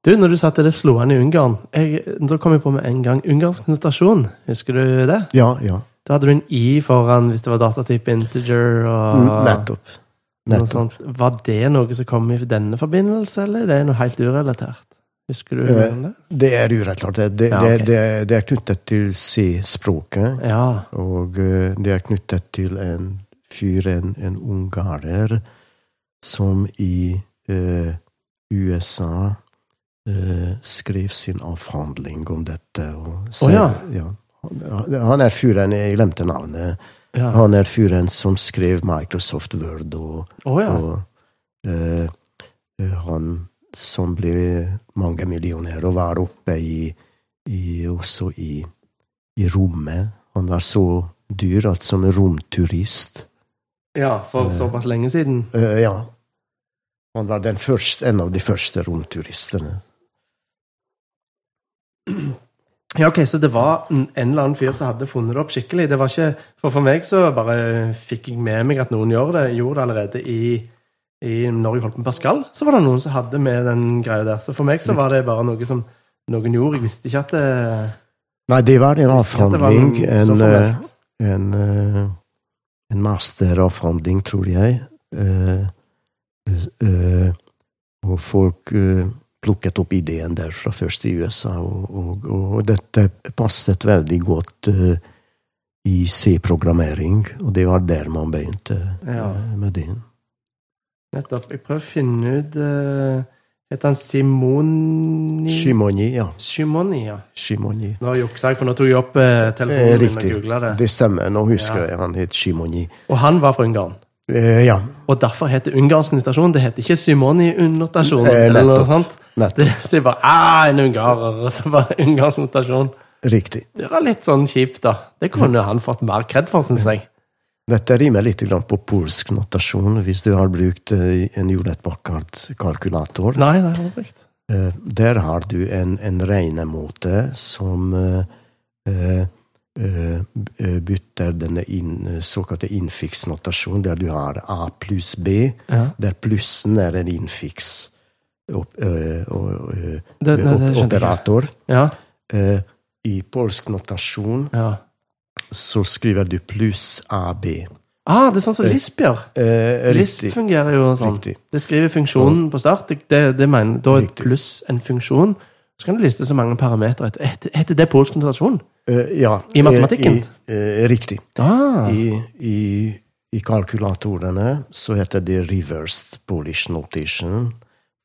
Du, når du sa at det slo an i Ungarn, jeg, da kom jeg på med en gang ungarsk notasjon. Husker du det? Ja, ja. Da hadde du en i foran hvis det var datatype integer og Nettopp. Var det noe som kom i denne forbindelse, eller det er det noe helt urelatert? Husker du Eh, det? Det er urelatert. Det, det, Ja, det, det, det er knyttet til C-språket. Ja. Og eh, det er knyttet til en fyr, en, en ungarer, som i eh, USA eh, skrev sin avhandling om dette. Og ja. ja. Han- Han er fyren, jeg glemte navnet, ja. han er fyren som skrev Microsoft Word og oh, ja. Og eh, eh, han som ble mangemillionær og var oppe i, i også i, i rommet. Han var så dyr at som romturist ja, for såpass lenge siden. eh, Ja. Han var den første, en av de første romturistene. Ja, ok, Så det var en en eller annen fyr som hadde funnet det opp skikkelig. Det var ikke, For for meg så bare fikk jeg med meg at noen gjør det, gjorde det allerede i, i Når jeg holdt med Pascal. Så var det noen som hadde med den greia der. Så for meg så var det bare noe som noen gjorde. Jeg visste ikke at det Nei, det var en avhandling. En, eh, en, eh, en masteravhandling, tror jeg. Uh, uh, og folk eh, plukket opp ideen derfra først i USA, og, og, og dette passet veldig godt uh, i C-programmering, og det var der man begynte Ja. eh, med det. Nettopp. Jeg prøver å finne ut uh, Heter han Simoni? Shimoni, ja. Shimoni, ja. Shimoni. Nå juksa jeg, for nå tok jeg opp telefonen Eh, min og riktig. googla det. Det stemmer. Nå husker Ja. jeg han het Shimoni. Og han var fra Ungarn. Eh, ja, Og derfor heter ungarsk notasjon Det heter ikke Simoni-notasjon. Eh, eller noe nettopp. sånt. Det, det var ah, en ungarer, og så var det ungarsk notasjon. Riktig. Det var litt sånn kjipt, da. Det kunne han fått mer kred for, syns jeg. Dette rimer litt på polsk notasjon, hvis du har brukt eh, en Hewlett bakkart kalkulator. Nei, det er brukt. Eh, Der har du en, en regnemåte som uh, eh, bytter denne in, såkalte infiksnotasjon, der du har A pluss B, Ja. der plussen er en infiks op, eh, eh, operator. Ja, Eh, I polsk notasjon ja. så skriver du pluss AB. Ah, det er sånn som Lisp gjør. Eh, Lisp fungerer jo sånn. Riktig. Det skriver funksjonen på start. Det, det, mener, da er Riktig. pluss en funksjon. Så kan du liste så mange parametere. Heter, det polsk notasjon? Eh, ja. I matematikken? I, eh, riktig. Ah, I, i, I kalkulatorene så heter det reversed Polish notation,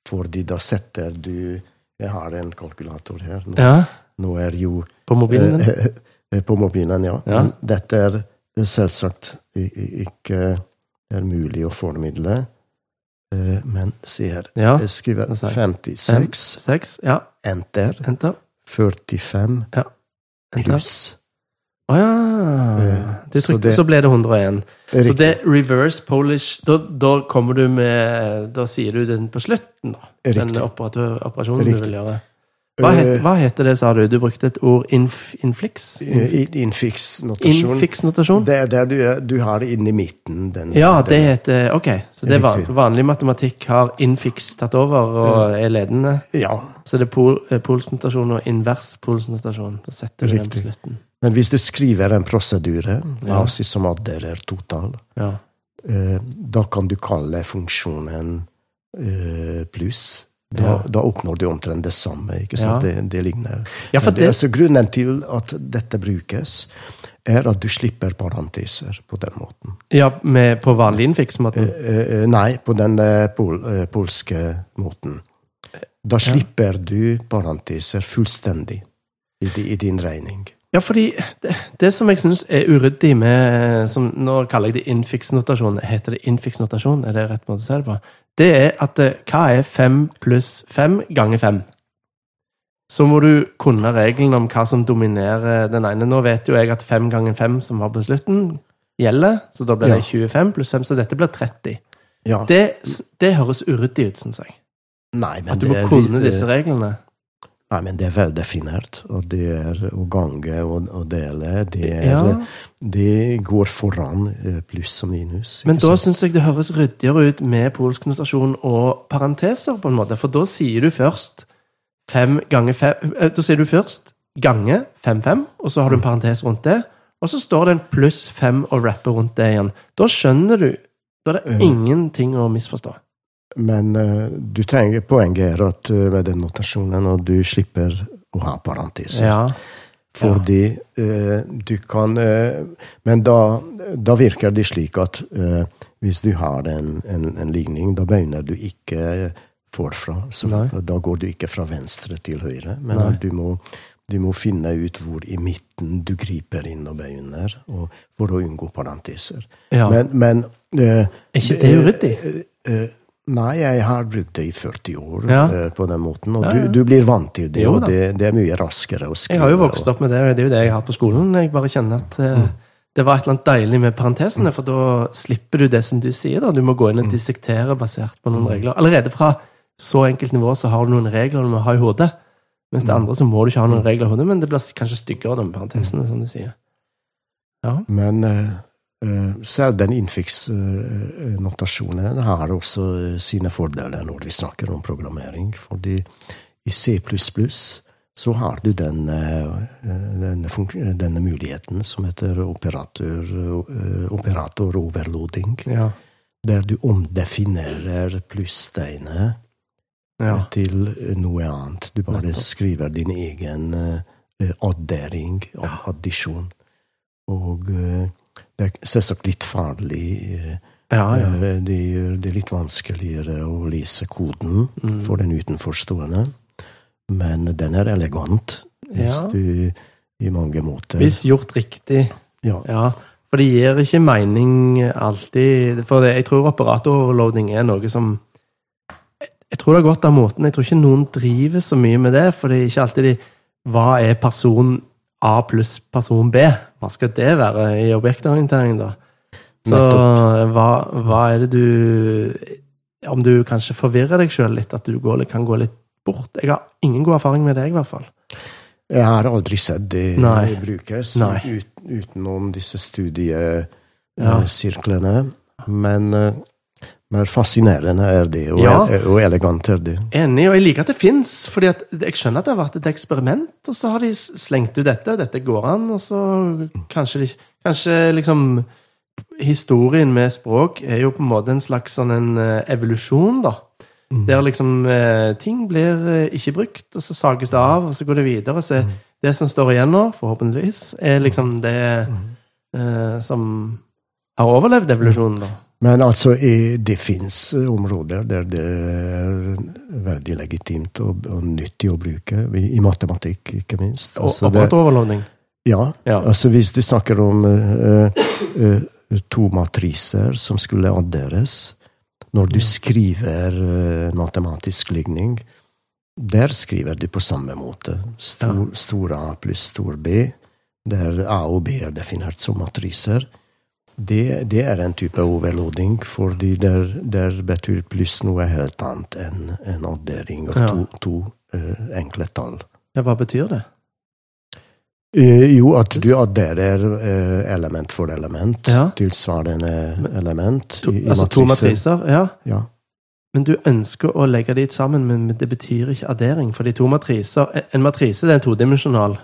fordi da setter du Jeg har en kalkulator her. Nå, ja. nå er jo På mobilen eh, eh, På mobilen, ja. Ja. Men Dette er selvsagt i- i- ikke er mulig å formidle. Eh, Men se her. Ja. Jeg skriver det sa jeg. 56, Seks? Ja. enter, Enter. 45 Enter. pluss. Å ja. Du trykte, så det- så ble det 101. Så det er reverse Polish Da, da kommer du med Da sier du den på slutten, da. Den operatør, operasjonen Riktig. du vil gjøre. Hva, het, Eh, hva heter det, sa du? Du brukte et ord inf, inflix? Infix-notasjon. Infix-notasjon? Det er der du, du har det inni midten. Den, Ja, den- det heter Ok, så det er vanlig matematikk har infix tatt over og er ledende. Ja, Så det er pol, eh, polsnotasjon og invers polsnotasjon. Da setter du den på slutten. men hvis du skriver en prosedyre, Ja. si som adder er total, Ja. eh, da kan du kalle funksjonen eh, pluss. Da, Ja. da oppnår du omtrent det samme. ikke sant? Ja. Det, det ligner. ja, det, det altså grunnen til at dette brukes, er at du slipper parenteser på den måten. Ja, med, på vanlig infix-måten. Eh, eh, nei, på den eh, pol, eh, polske måten. Da slipper du parenteser fullstendig i, i din regning. Ja, fordi det, det som jeg syns er uryddig med som, Nå kaller jeg det infix-notasjon. Heter det infix-notasjon? Er det rett måte å se det på? Det er at eh, hva er fem pluss fem ganger fem? Så må du kunne regelen om hva som dominerer den ene. Nå vet jo jeg at fem ganger fem, som var på slutten, gjelder. Så da blir det 25 pluss 5, så dette blir 30. Ja, Det, det høres uryddig ut, syns jeg. nei, men At du det må er- kunne disse reglene. Nei, men det er veldefinert. Og det er å gange og, og dele. Det, er, Ja. det går foran eh, pluss og minus. Men da syns jeg det høres ryddigere ut med polsk notasjon og parenteser, på en måte. For da sier du først fem ganger fem eh, Da sier du først gange fem-fem, og så har du en parentes rundt det. Og så står det en pluss fem og rapper rundt det igjen. Da skjønner du. Da er det ingenting å misforstå. Men eh, du trenger poenget er at eh, med den notasjonen og du slipper å ha parenteser. Ja. Fordi eh, du kan Men da, da virker det slik at hvis du har en, en, en ligning, da begynner du ikke forfra. Så Nei. da går du ikke fra venstre til høyre, men du må, du må finne ut hvor i midten du griper inn og begynner, og, for å unngå parenteser. ja. Men, men eh, ikke det uryddig? eh, eh, Nei, jeg har brukt det i 40 år Ja. eh, på den måten, og Ja, ja. Du, du blir vant til det, Jo og det, det er mye raskere å skrive. Jeg har jo vokst opp med det, og det er jo det jeg har hatt på skolen. Jeg bare kjenner at eh, Mm. det var et eller annet deilig med parentesene, for da slipper du det som du sier. da. Du må gå inn Mm. og dissektere basert på noen regler. Allerede fra så enkelt nivå så har du noen regler du må ha i hodet. Mens Mm. det andre så må du ikke ha noen regler i hodet, men det blir kanskje styggere med parentesene, som du sier. Ja. Men uh, selv den infiksnotasjonen har også eh, sine fordeler når vi snakker om programmering. Fordi i C++ så har du den, eh, denne, denne muligheten som heter operator, eh, operator-overloading. Ja. Der du omdefinerer plusstegnet ja. til noe annet. Du bare skriver din egen eh, addering, ad- addisjon. Og eh, det er selvsagt litt farlig. eh, Ja, ja. eh, Det det litt vanskeligere å lese koden Mm. for den utenforstående. Men den er elegant, hvis Ja. du i mange måter Hvis gjort riktig. ja, Ja. For det gir ikke mening alltid For det, jeg tror operatoverloading er noe som Jeg tror det har gått av måten. Jeg tror ikke noen driver så mye med det, for det er ikke alltid de Hva er person A pluss person B? Hva skal det være i objektorientering, da? Så hva, hva er det du Om du kanskje forvirrer deg sjøl litt, at du går, kan gå litt bort? Jeg har ingen god erfaring med det, i hvert fall. Jeg har aldri sett det Nei. brukes Nei. Ut, utenom disse Ja. studiesirklene. Men eh, mer fascinerende er det, og, Ja. og elegant er det. Enig, og jeg liker at det fins. For jeg skjønner at det har vært et eksperiment, og så har de slengt ut dette, og dette går an, og så kanskje de Kanskje liksom Historien med språk er jo på en måte en slags sånn en eh, evolusjon, da. Der liksom eh, ting blir eh, ikke brukt, og så sages det av, og så går det videre. Så det som står igjen nå, forhåpentligvis, er liksom det eh, som har overlevd evolusjonen, da. Men altså, det fins områder der det er veldig legitimt og, og nyttig å bruke. I, matematikk, ikke minst. Altså, det, Operatoverloading. ja, Ja. altså hvis du snakker om uh, uh, to matriser som skulle adderes Når du skriver uh, matematisk ligning, der skriver du på samme måte. Stor, stor A pluss stor B, der A og B er definert som matriser. Det, det er en type overloading, fordi der, der betyr pluss noe helt annet enn en addering av Ja. to, to eh, enkle tall. Ja, hva betyr det? Uh, jo, at du adderer uh, element for element, Ja. tilsvarende element To, i, i altså to matriser. matriser? Ja. Ja. Men du ønsker å legge de sammen, men det betyr ikke addering. Fordi to matriser En matrise er en todimensjonal.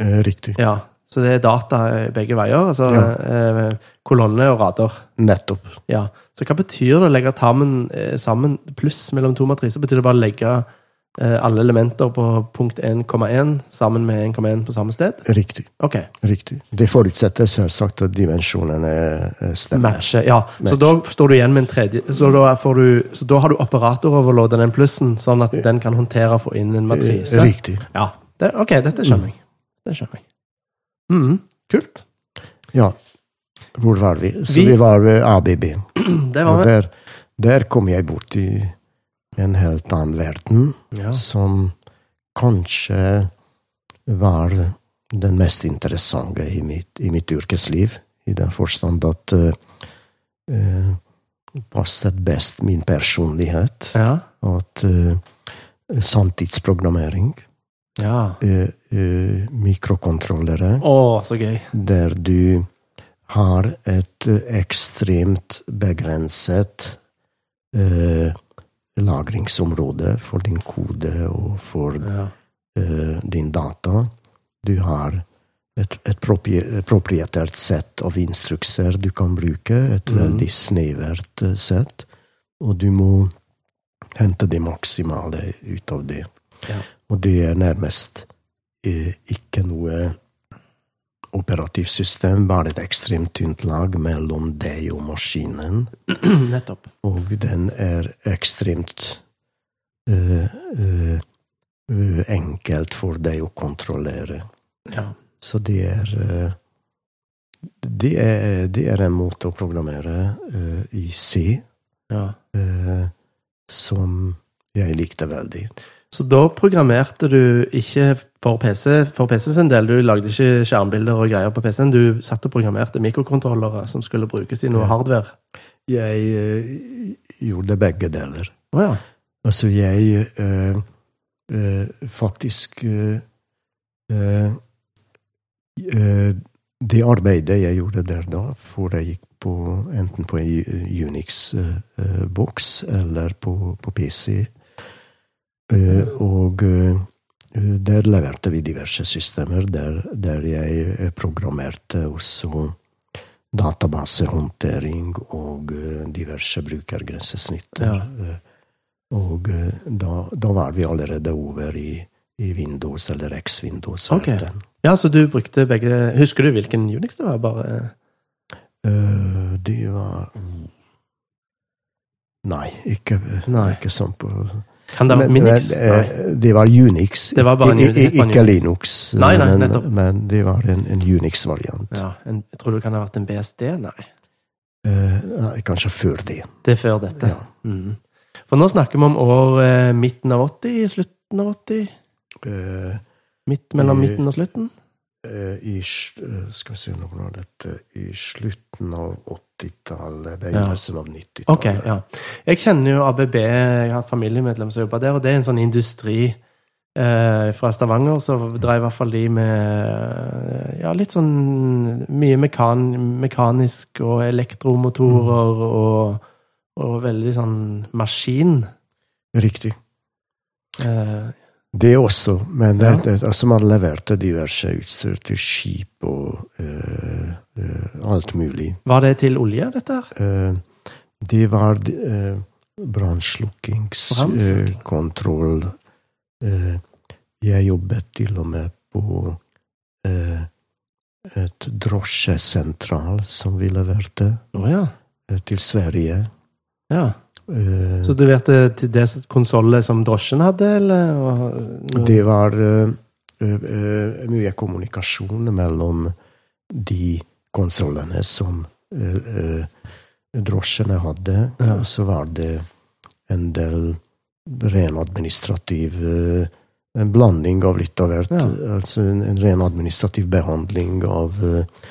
Riktig. Ja. Så det er data eh, begge veier. Altså Ja. eh, kolonne og rader. Nettopp. Ja. Så hva betyr det å legge tarmen, eh, sammen pluss mellom to matriser? Betyr det bare å legge alle elementer på punkt 1,1 sammen med 1,1 på samme sted? Riktig. Ok. riktig. Det forutsetter selvsagt at dimensjonene stemmer. Matcher, Ja. Så Match. da står du igjen med en tredje Så da, får du, så da har du operatoroverloada den plussen, sånn at den kan håndtere å få inn en matrise? Riktig. Ja. Det, ok, dette skjønner jeg. Det skjønner jeg. Mm, kult. Ja. Hvor var vi? Så Vi- vi, var ved ABB. Og var vi. der, der kom jeg bort i en helt annen verden, Ja. som kanskje var den mest interessante i mitt, i mitt yrkesliv. I den forstand at uh, passet best min personlighet. Ja. At uh, sanntidsprogrammering, ja. Uh, uh, mikrokontrollere Å, så gøy. der du har et eh, ekstremt begrenset uh, lagringsområde for din kode og for Ja. din data. Du har et, et proprietært sett av instrukser du kan bruke, et mm. veldig snevert sett, og du må hente det maksimale ut av det. Ja. Og det er nærmest eh, ikke noe operativsystem, bare et ekstremt tynt lag mellom deg og maskinen. Nettopp. Og den er ekstremt uh, uh, enkelt for deg å kontrollere. Ja. Så det er det er, det er en måte å programmere i C ja. som jeg likte veldig. Så da programmerte du ikke for PC for PC sin del? Du lagde ikke skjermbilder og greier på PC-en? Du satt og programmerte mikrokontrollere som skulle brukes i noe hardware? Jeg uh, gjorde begge deler. Å ja. Altså, jeg uh, uh, faktisk Det arbeidet jeg gjorde der da, for jeg gikk på enten på en Unix-boks eller på, på PC. Eh, og eh, der leverte vi diverse systemer, der, der jeg eh, programmerte også databasehåndtering og diverse brukergrensesnitter. Ja. Og da, da var vi allerede over i, i Windows eller X-Windows. Okay. Ja, så du brukte begge Husker du hvilken Unix det var? Bare Uh, de var Nei, ikke, Nei. ikke sånn på Kan det ha vært Men, Minix? men, det var Unix. Det var I- i- ikke. Linux, Nei, nei, men, men det var en, en Unix-variant. Ja, en, jeg tror det kan ha vært en BSD? Nei. Eh, nei, kanskje før det. Det er før dette. Ja. Mm. For nå snakker vi om år eh, midten av 80, slutten av 80? Eh, Midt mellom I- midten og slutten? Eh, I eh, Skal vi se noe av dette I slutten av 80-tallet, Ja. av 90-tallet. Okay, ja. Jeg kjenner jo ABB, jeg har et familiemedlem som jobber der, og det er en sånn industri eh, fra Stavanger, så drev i hvert fall de med ja, litt sånn mye mekan, mekanisk og elektromotorer og, og veldig sånn maskin. Riktig. Eh, Det også, men Ja. det, altså man leverte diverse utstyr til skip og uh, uh, alt mulig. var det til olje, dette her? Uh, det var uh, brannslukkingskontroll. jeg jobbet til og med på et drosjesentral som vi leverte oh, ja. til Sverige. ja. Eh, Så du leverte til det konsollet som drosjen hadde, eller? Det var uh, eh, eh, mye kommunikasjon mellom de konsollene som eh, eh, drosjene hadde. Ja. Og så var det en del ren administrativ eh, En blanding av litt av hvert. Ja. Altså en, en ren administrativ behandling av eh,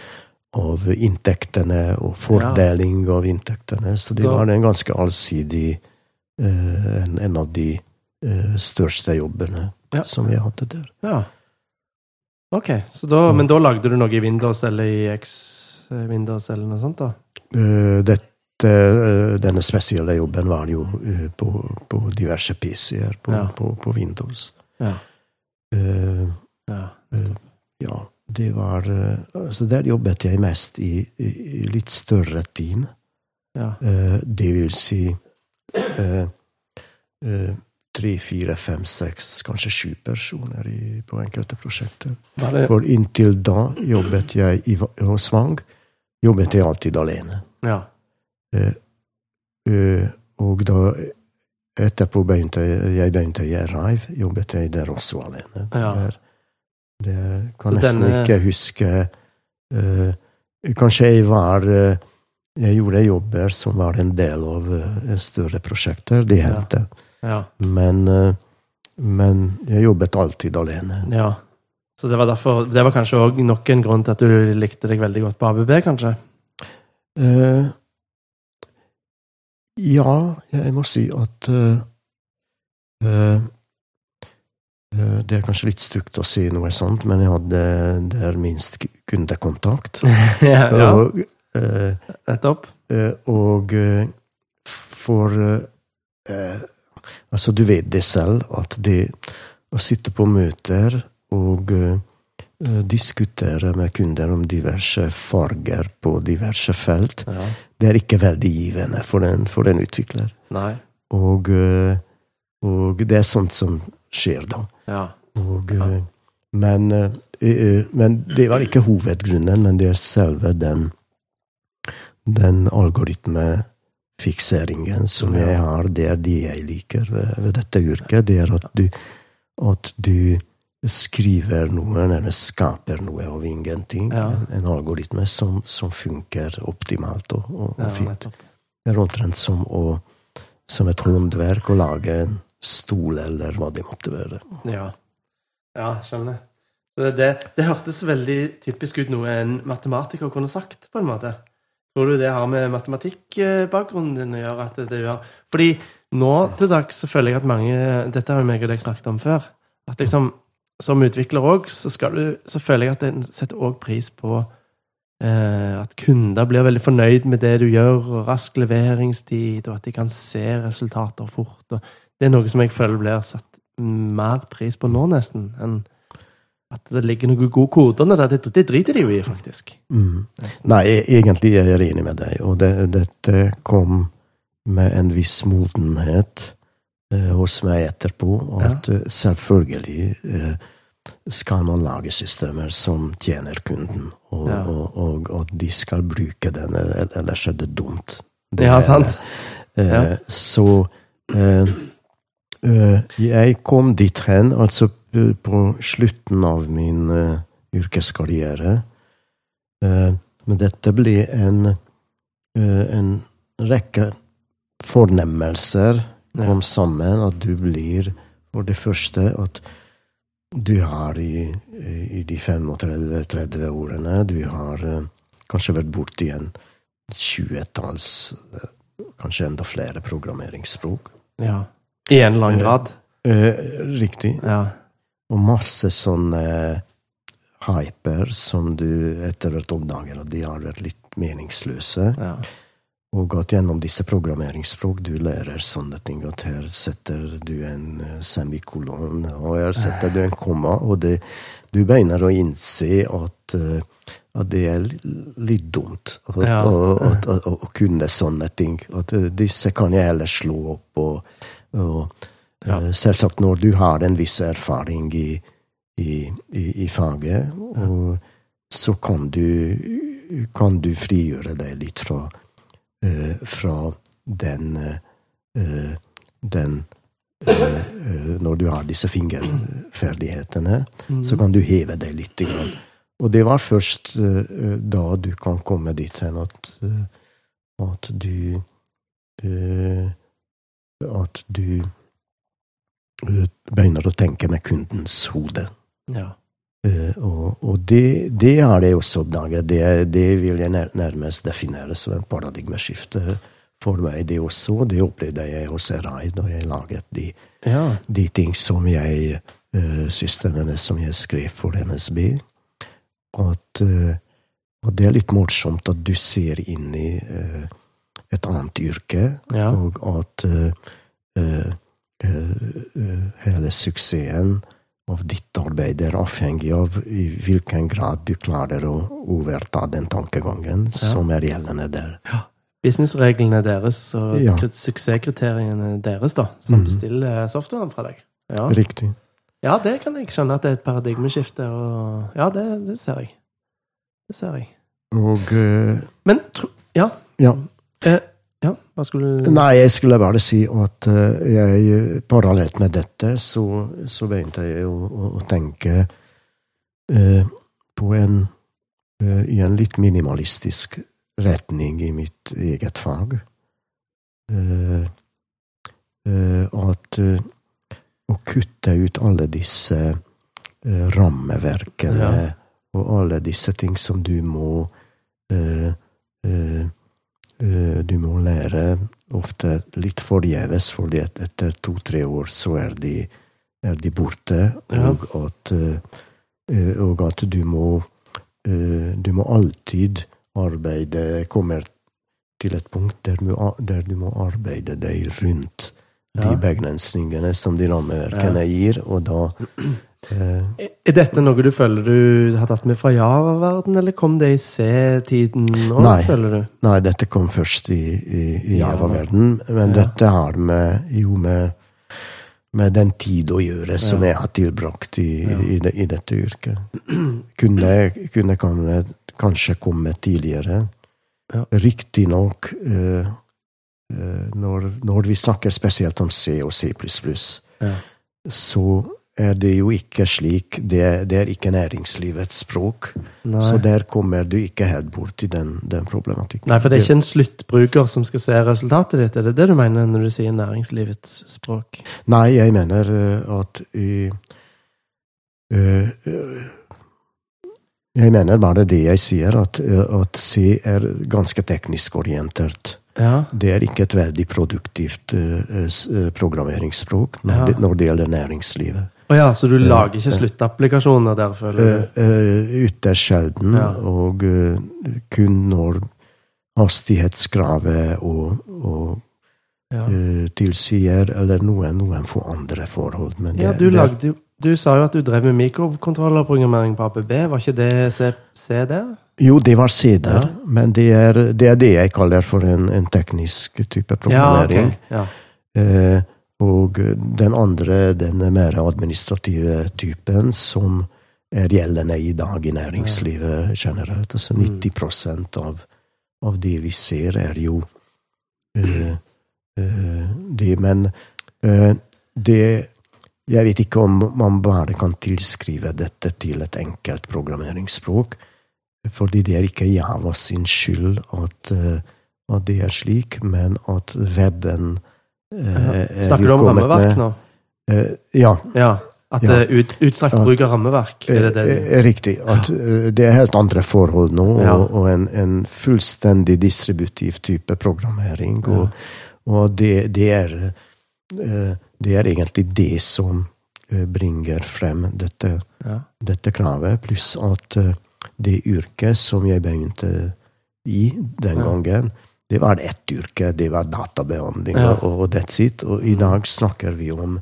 av inntektene og fordeling av inntektene. Så det Da- var en ganske allsidig eh, en, en av de eh, største jobbene Ja. som vi hadde der. Ja. Ok, så da, men da lagde du noe i Windows eller i X eh, Windows eller noe sånt, da? Uh, dette, uh, denne spesielle jobben var jo uh, på, på diverse PC-er på, Ja. på, på Windows. Ja. Ja. Eh, det var Så Altså, der jobbet jeg mest i, i, litt større team. ja. Eh, det vil si eh, eh, tre, fire, fem, seks, kanskje sju personer i, på enkelte prosjekter. Det, For inntil da jobbet jeg i, hos Vang. Jobbet jeg alltid alene. ja. Eh, eh, og da etterpå begynte jeg, jeg begynte i Arrive, jobbet jeg der også alene. Ja. Der, det kan jeg nesten denne- ikke huske Uh, Kanskje jeg var uh, Jeg gjorde jobber som var en del av uh, større prosjekter. de Ja. hendte. ja. Men, eh, men jeg jobbet alltid alene. ja. Så det var derfor Det var kanskje òg nok en grunn til at du likte deg veldig godt på ABB, kanskje? Ja, jeg må si at Det er kanskje litt stygt å si noe sånt, men jeg hadde der minst kundekontakt. ja, ja, Og, eh, nettopp. eh, og eh, for eh, eh, Altså, du vet det selv, at det å sitte på møter og eh, eh, diskutere med kunder om diverse farger på diverse felt, Ja. det er ikke veldig givende for den, for den utvikler. Nei. Og, eh, og det er sånt som skjer da. Ja. Og, Ja. eh, men, eh, men det var ikke hovedgrunnen, men det er selve den, den algoritmefikseringen som jeg har. Det er det jeg liker ved, ved dette yrket. Det er at du, at du skriver noe, eller skaper noe av ingenting. Ja. En, en algoritme som, som funker optimalt og, og, og fint. Det er omtrent som, å, som et håndverk å lage en stol, eller hva det måtte være. Ja. ja, skjønner. Det, det, det hørtes veldig typisk ut noe en matematiker kunne sagt, på en måte. Tror du det har med matematikkbakgrunnen din å gjøre? at det gjør? Fordi nå til dags så føler jeg at mange Dette har jo meg og deg snakket om før. At liksom, som utvikler òg, så, så føler jeg at en setter òg pris på eh, at kunder blir veldig fornøyd med det du gjør, og rask leveringstid, og at de kan se resultater fort. Og det er noe som jeg føler blir satt mer pris på nå, nesten, enn at det ligger noen gode koder under det. Det, driter de jo i, faktisk. Mm. Nei, e- egentlig er jeg enig med deg, og det, dette kom med en viss modenhet eh, hos meg etterpå. At eh, selvfølgelig eh, skal man lage systemer som tjener kunden, og, Ja. og, og, og de skal bruke den, ellers er det dumt. Det Ja, sant. Eh, Ja. Så eh, jeg kom dit hen, altså på slutten av min eh, yrkeskarriere. Eh, men dette ble en, eh, en rekke fornemmelser kom sammen. At du blir, for det første, at du har i, i de 35-30 årene Du har eh, kanskje vært borti en 20-talls, eh, kanskje enda flere programmeringsspråk. Ja. I en eller annen Eh, grad. Eh, riktig. Ja. Og masse sånne hyper som du etter hvert oppdager at de har vært litt meningsløse. ja. Og at gjennom disse programmeringsspråk du lærer sånne ting. At her setter du en eh, semikolon, og her setter du en komma. Og det, du begynner å innse at, eh, at det er litt dumt å, Ja. å, å, kunne sånne ting. At eh, disse kan jeg heller slå opp. Og, og Ja. eh, selvsagt når du har en viss erfaring i, i, i, i faget, og så kan du, kan du frigjøre deg litt fra eh, fra den eh, den Når du har disse fingerferdighetene, Mm. så kan du heve deg litt. Grann. Og det var først da du kan komme dit hen at, at du At du eh, begynner å tenke med kundens hode. ja. Uh, og og det, det har jeg også oppdaget. Det, det vil jeg nærmest definere som en paradigmeskifte for meg, det også. Det opplevde jeg hos Erai da jeg laget de, Ja. de ting som jeg uh, Systemene som jeg skrev for NSB. At, uh, og det er litt morsomt at du ser inn i eh, et annet yrke, Ja. og at uh, eh, eh, hele suksessen av ditt arbeid er avhengig av i hvilken grad du klarer å overta den tankegangen som er gjeldende der. Ja. Businessreglene deres og Ja. krit- suksesskriteriene deres, da, som Mhm. bestiller softwaren fra deg. Ja. Riktig. ja, det kan jeg skjønne at det er et paradigmeskifte, og ja, det, det ser jeg. Det ser jeg. Og uh, Men tro, Ja. ja. Eh, ja, hva skulle du Nei, jeg skulle bare si at eh, jeg parallelt med dette så, så begynte jeg å, å, å tenke eh, på en eh, i en litt minimalistisk retning i mitt eget fag. Eh, eh, at å kutte ut alle disse rammeverkene Ja. og alle disse ting som du må eh, Du må lære ofte litt forgjeves, fordi at etter to-tre år så er de, er de borte, Ja. og at, eh, eh, og at du må eh, Du må alltid arbeide Kommer til et punkt der du, der du må arbeide deg rundt de Ja. begrensningene som de rammeverkene gir, og da eh, Er dette noe du føler du har tatt med fra Java-verden, eller kom det i C-tiden òg, føler du? Nei, dette kom først i, i, i Java-verden, men Ja. dette har med, jo med, med den tid å gjøre som Ja. jeg har tilbrakt i, Ja. i, det, i dette yrket. Kunne, kunne komme, kanskje komme tidligere. Ja. Riktignok uh, uh, når, når vi snakker spesielt om C og C++, Ja. så er det jo ikke slik. Det, det er ikke næringslivets språk. Nei. Så der kommer du ikke helt bort i den, den problematikken. Nei, for det er ikke en sluttbruker som skal se resultatet ditt. Er det det du mener når du sier næringslivets språk? Nei, jeg mener eh, at i eh, eh, Jeg mener bare det jeg sier, at, at C er ganske teknisk orientert. Ja. Det er ikke et veldig produktivt programmeringsspråk når, Ja. det, når det gjelder næringslivet. Å ja, så du lager ikke sluttapplikasjoner der, føler Eh, du? eh, Ytterst sjelden, Ja. og eh, kun når hastighetskravet og, og Ja. eh, tilsier, eller noen, noen få andre forhold. Men det, ja, du lagde Du sa jo at du drev med mikrokontrollerprogrammering på APB. Var ikke det C, C der? Jo, det var C der, Ja. men det er, det er det jeg kaller for en, en teknisk type Ja, okay. programmering. Ja. eh, og den andre, den mer administrative typen, som er gjeldende i dag i næringslivet generelt. Altså 90% av, av det vi ser, er jo uh, uh, det. Men uh, det Jeg vet ikke om man bare kan tilskrive dette til et enkelt programmeringsspråk. Fordi det er ikke Java sin skyld at, at det er slik, men at weben uh, Snakker du om rammeverk nå? ja. ja. At det er ut, utstrakt bruk av rammeverk? Er det det? Riktig. At ja. det er helt andre forhold nå, ja. og, og en, en, fullstendig distributiv type programmering. Og, og det, det, er, det, er egentlig det som bringer frem dette, dette kravet, pluss at det yrket som jeg begynte i den gangen, det var ett yrke, det var databehandling, og, og that's it. Og i dag snakker vi om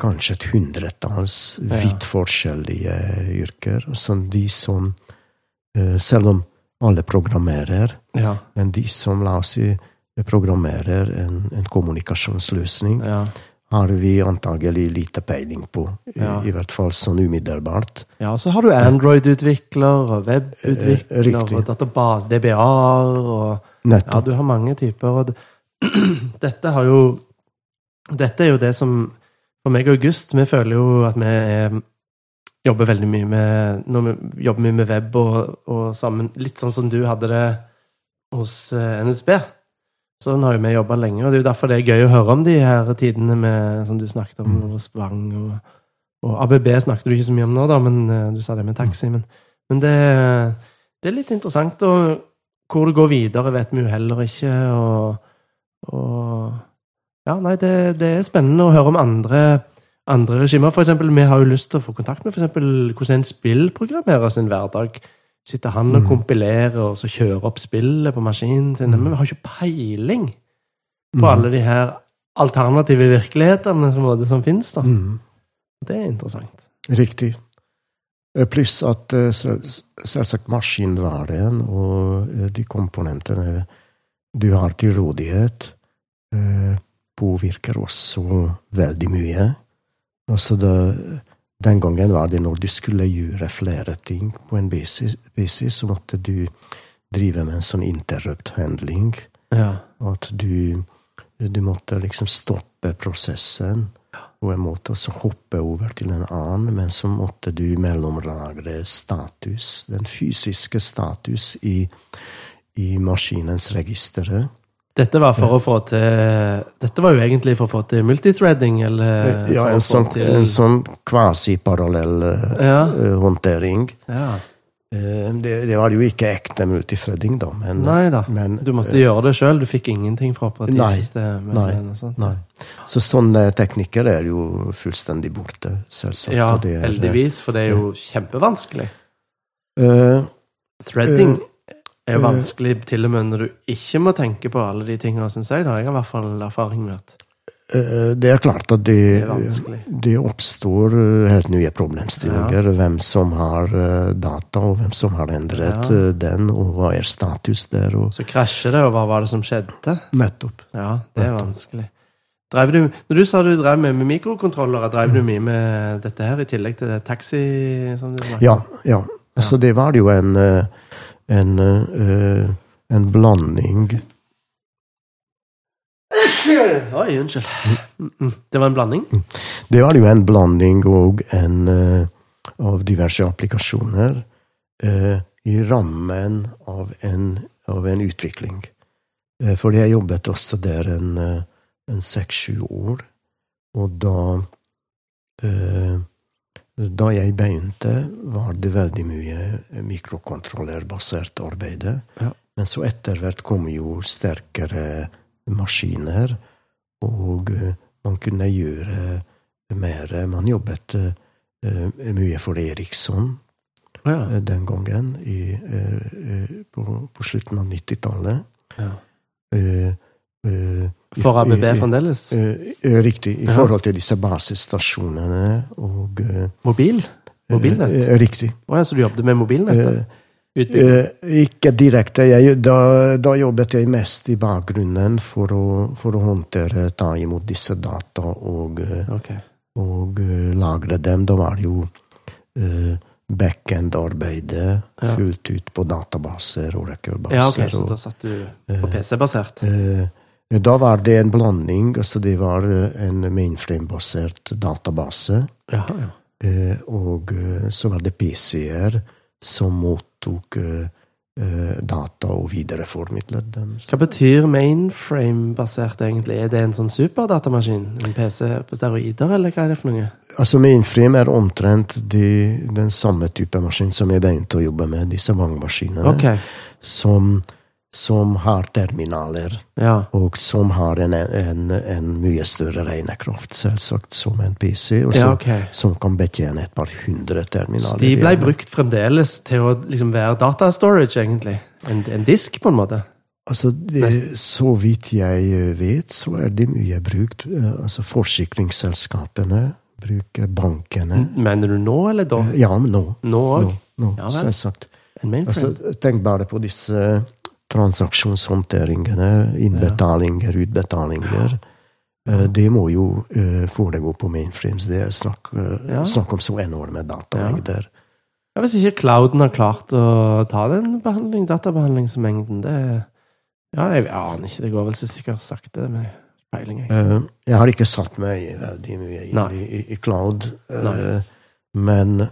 kanskje et hundretalls vidt forskjellige yrker. Som de som eh, Selv om alle programmerer, ja. men de som, la oss si, programmerer en, en kommunikasjonsløsning, ja. har vi antagelig lite peiling på. Ja. I, I, hvert fall sånn umiddelbart. Ja, så har du Android-utvikler og web-utvikler eh, og database, DBA-er og Nettopp. Ja, du har mange typer. Og dette har jo Dette er jo det som for meg og August, vi føler jo at vi er, jobber veldig mye med Når vi jobber mye med web og, og, sammen Litt sånn som du hadde det hos eh, NSB. Sånn har jo vi jobba lenge, og det er jo derfor det er gøy å høre om de her tidene med, som du snakket om, og Spang og, og ABB snakket du ikke så mye om nå, da, men eh, du sa det med taxi. Men, men det, det, er litt interessant. Og hvor det går videre, vet vi jo heller ikke. og, og ja, nei, det, det, er spennende å høre om andre, andre regimer. For eksempel, vi har jo lyst til å få kontakt med for eksempel, hvordan en spillprogrammerer sin hverdag. Sitter han og mm. kompilerer og så kjører opp spillet på maskinen sin? Mm. Men vi har ikke peiling på mm. alle de her alternative virkelighetene som, som finnes. da. Mm. Det er interessant. Riktig. Eh, pluss at eh, selvsagt maskinvaren og eh, de komponentene du har til rådighet, påvirker også veldig mye. Altså det, den gangen var det når du skulle gjøre flere ting på en basis så måtte du drive med en sånn interrupt-handling. Ja. At du, du måtte liksom stoppe prosessen på en måte, og så hoppe over til en annen, men så måtte du mellomlagre status, den fysiske status, i, i maskinens registre. Dette var for å få til Dette var jo egentlig for å få til multithreading, eller Ja, en sånn, til... en sånn kvasiparallell ja. uh, håndtering. Ja. Uh, det, det, var jo ikke ekte multithreading, da. Men, nei da. Men, du måtte uh, gjøre det sjøl. Du fikk ingenting fra operativsystemet? Nei, nei, nei. Så sånne teknikker er jo fullstendig borte, selvsagt. Ja, er, heldigvis, for det er jo kjempevanskelig. Threading er jo vanskelig til og med når du ikke må tenke på alle de tingene, syns jeg. Da jeg har i hvert fall erfaring med at eh, det er klart at det, det, det oppstår eh, helt nye problemstillinger. Ja. Hvem som har eh, data, og hvem som har endret ja. den, og hva er status der. Og... Så krasjer det, og hva var det som skjedde? Nettopp. Ja, det er Nettopp. vanskelig. Du, når du sa du drev med, med mikrokontrollere, drev du mye med dette her i tillegg til taxi? ja, ja. Så det var jo en en, en, en blanding Oi, unnskyld. Mm, mm. Det var en blanding? Mm. Det var jo en blanding og en uh, av diverse applikasjoner uh, i rammen av en, av en utvikling. Uh, fordi jeg jobbet også der en, en seks-sju år, og da da jeg begynte, var det veldig mye mikrokontrollerbasert arbeid. Ja. Men så etter hvert kom jo sterkere maskiner, og eh, man kunne gjøre mer. Man jobbet uh, mye for Eriksson ja. uh, den gangen, i, på, på, slutten av 90-tallet. Ja. For ABB fremdeles? Riktig. I forhold til disse basestasjonene og Mobil? Mobilnett? Riktig. Oh, ja, så du jobbet med mobilnettet? Utbygging. Eh, ikke direkte. Jeg, da, da jobbet jeg mest i bakgrunnen for å, for å håndtere, ta imot disse data og, okay. Og eh, lagre dem. Da var det jo uh, backend-arbeidet Ja. fullt ut på databaser og rekkebaser. Ja, ok, så da satt du på PC-basert? eh, da var det en blanding. altså Det var en mainframe-basert database. Ja, ja. Og så var det PC-er som mottok eh, eh, data og videreformidlet dem. Hva betyr mainframe-basert egentlig? Er det en sånn superdatamaskin? En PC på steroider, eller hva er det for noe? Altså Mainframe er omtrent de, den samme type maskin som jeg begynte å jobbe med, disse vangmaskinene, Okay. som, som har terminaler, ja. og som har en, en, en mye større regnekraft, selvsagt, som en PC, og Ja, som, som kan betjene et par hundre terminaler. Så de ble brukt fremdeles til å liksom være datastorage, egentlig? En, en disk, på en måte? Altså, det, Så vidt jeg vet, så er de mye brukt. eh, Altså Forsikringsselskapene bruker bankene. Mener du nå, eller da? Ja, nå. Nå òg? nå, nå Ja selvsagt. Altså, tenk bare på disse transaksjonshåndteringene. Innbetalinger, utbetalinger. Eh, Det må jo eh, foregå på mainframes. Det er snakk, eh, Ja. snakk om så enorme datamengder. Ja, hvis ikke clouden har klart å ta den behandling, databehandlingsmengden, det Ja, jeg aner ikke. Det går vel så sikkert sakte med peiling. Jeg. Jeg har ikke satt meg veldig mye inn i, i, i cloud, Nei. men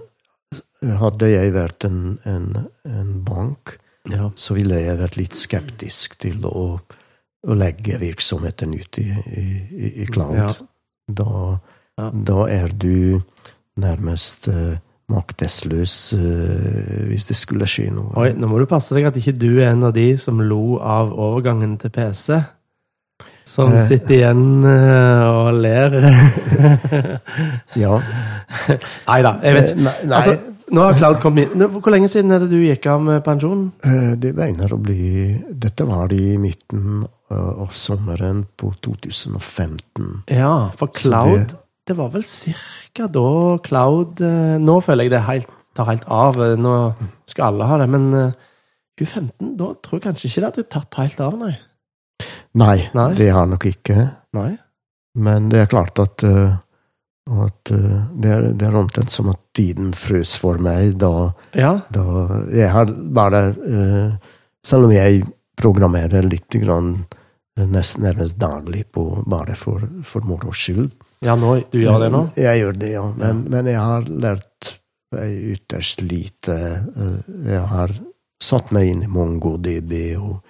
hadde jeg vært en, en, en bank, Ja. så ville jeg vært litt skeptisk til å, å legge virksomheten ut i, i, i cloud. Da, da er du nærmest eh, maktesløs eh, hvis det skulle skje noe. Oi, nå må du passe deg at ikke du er en av de som lo av overgangen til PC. Som Eh. sitter igjen og ler. Ja. Nei da, jeg vet Eh, Nei, Altså, nå har cloud kommet inn. Hvor lenge siden er det du gikk av med pensjon? eh, det begynner å bli Dette var det i midten eh, av sommeren på 2015. Ja, for cloud det- Det var vel cirka da cloud eh, Nå føler jeg det helt, tar helt av. Nå skal alle ha det. Men eh, 2015, da tror jeg kanskje ikke det hadde tatt helt av, nei. Nei, Nei. det har nok ikke. Nei? Men det er klart at, at det, er, det er omtrent som at tiden frøs for meg da, Ja. da Jeg har bare eh, Selv om jeg programmerer litt grann, eh, nesten nærmest daglig på, bare for, for moro skyld ja, nå, du gjør det nå? Jeg gjør det, ja. Men, men jeg har lært ytterst lite. Eh, Jeg har satt meg inn i MongoDB og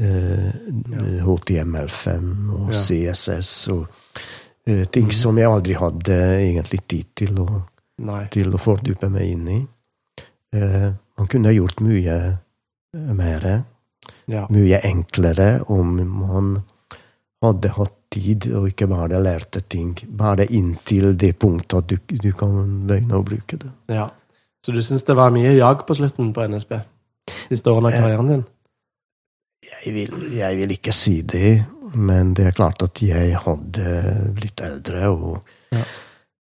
eh, HTML5 og Ja. CSS og eh, ting som jeg aldri hadde egentlig tid til å, Nei. til å fordype meg inn i. Eh, man kunne gjort mye eh, mer, Ja. mye enklere, om man hadde hatt tid og ikke bare lærte ting bare inntil det punktet at du, du kan begynne å bruke det. ja. Så du syns det var mye jag på slutten på NSB? Siste årene av karrieren din? Jeg vil, jeg vil ikke si det, men det er klart at jeg hadde blitt eldre, og Ja.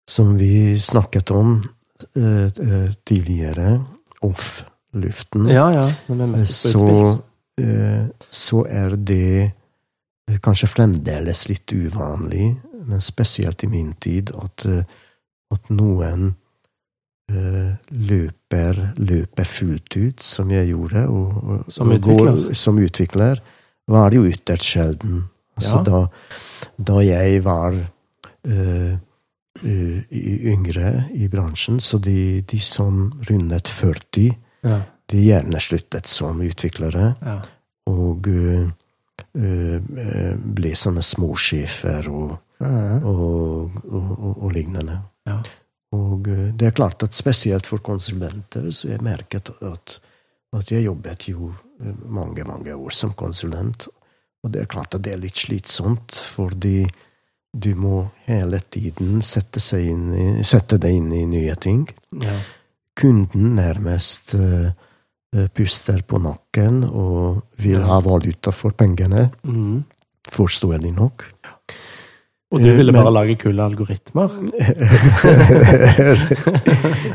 Som vi snakket om uh, uh, tidligere, off-luften, Ja, ja. Så, eh, så er det kanskje fremdeles litt uvanlig, men spesielt i min tid, at, at noen løper, løper fullt ut, som jeg gjorde, og, og, Som og går- utvikler. som utvikler, var det jo ytterst sjelden. Altså Ja. da, da jeg var eh, eh, yngre i bransjen, så de, de som rundet 40 Ja. de gjerne sluttet som utviklere, ja. og uh, uh, ble sånne småsjefer og, Ja. og, og, og, lignende. Og eh, det er klart at spesielt for konsulenter så jeg merket at, at jeg jobbet jo eh, mange, mange år som konsulent. Og det er klart at det er litt slitsomt, fordi du må hele tiden sette, inn i, sette deg inn i nye ting. ja. Kunden nærmest eh, eh, puster på nakken og vil ha valuta for pengene, Mhm. forståelig nok. Og du ville men- bare lage kule algoritmer?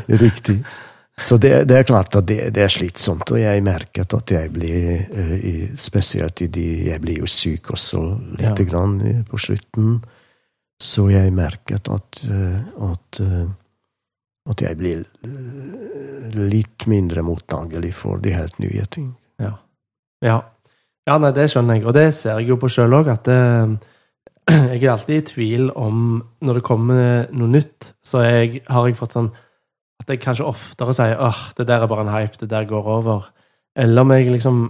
Riktig. Så det, det er klart at det, det er slitsomt, og jeg merket at jeg blir eh, Spesielt i de Jeg blir jo syk også lite Ja. grann på slutten. Så jeg merket at eh, at, eh, at jeg blir eh, litt mindre mottagelig for de helt nye ting. Ja. ja. Ja, nei, det skjønner jeg, og det ser jeg jo på sjøl òg, at det, jeg er alltid i tvil om Når det kommer noe nytt, så jeg, har jeg fått sånn at jeg kanskje oftere sier åh, det der er bare en hype, det der går over. Eller om jeg liksom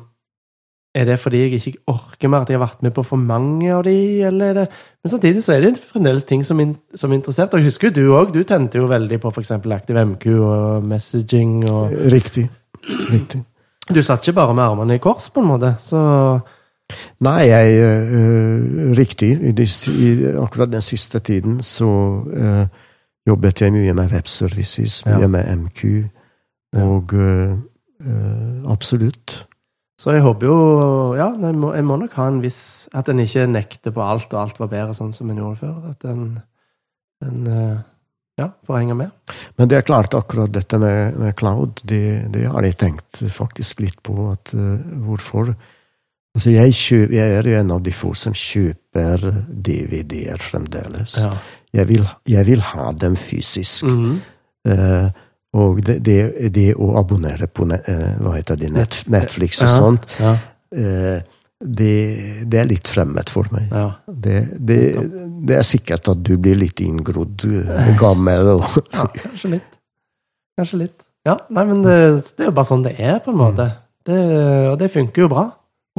Er det fordi jeg ikke orker mer, at jeg har vært med på for mange av de, eller er det Men samtidig så er det fremdeles ting som, in, som er interessert. Og jeg husker jo du òg, du tente jo veldig på f.eks. Active MQ og messaging og Riktig. Riktig. Du satt ikke bare med armene i kors, på en måte, så Nei, jeg øh, Riktig. I, de, I akkurat den siste tiden så øh, jobbet jeg mye med webservices, mye Ja. med MQ, og øh, absolutt. Så jeg håper jo Ja, jeg må, jeg må nok ha en viss At en ikke nekter på alt, og alt var bedre sånn som en gjorde før. At en, en eh, Ja, får henge med. Men det er klart, akkurat dette med, med cloud, det, det har jeg tenkt faktisk litt på. at uh, Hvorfor? Altså, jeg, kjøper, jeg er jo en av de få som kjøper DVD-er fremdeles. Ja. Jeg, vil, jeg vil ha dem fysisk. Mhm. Eh, og det, det, det å abonnere på eh, hva heter det, Net, Netflix og sånt, Ja. ja. det, det er litt fremmed for meg. ja. Det, det, det er sikkert at du blir litt inngrodd, eh, gammel og ja kanskje litt. Kanskje litt. Ja, nei, men det, det er jo bare sånn det er, på en måte. Det, og det funker jo bra.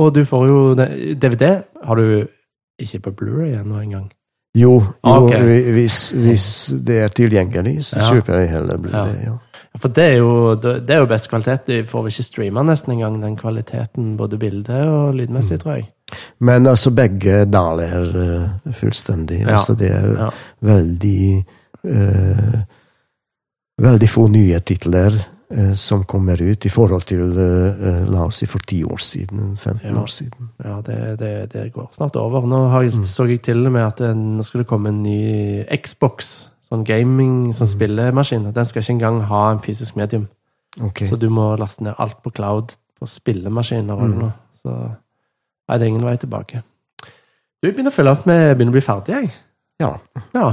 Og du får jo DVD har du ikke på Blu-ray ennå engang. Jo, jo okay. hvis, hvis det er tilgjengelig, så kjøper jeg heller Blu-ray. Ja. For det er jo, det er jo best kvalitet. De får vel ikke streama nesten engang den kvaliteten, både bilde og lydmessig, tror jeg. Men altså, begge daler eh, fullstendig. Ja. Altså, det er Ja. veldig uh, Veldig få nye titler uh, som kommer ut, i forhold til eh, la oss si for ti år siden, 15 Ja. år siden. Ja, det, det, det går snart over. Nå har jeg, så jeg til og med at det, nå skulle komme en ny Xbox, sånn gaming, sånn spillemaskin. Den skal ikke engang ha en fysisk medium. Okay. Så du må laste ned alt på cloud på spillemaskiner Mm. nå. Så nei, det er ingen vei tilbake. Du begynner å følge opp med begynner å bli ferdig, jeg. Ja. Ja,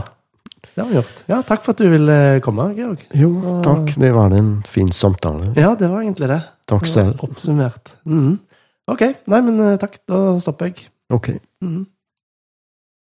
det har vi gjort. Ja, takk for at du ville komme, Georg. Jo, takk. Det var en fin samtale. Ja, det var egentlig det. Takk selv. Oppsummert. Mm. Ok, nei, men eh, takk. Da stopper jeg. Ok. Mhm.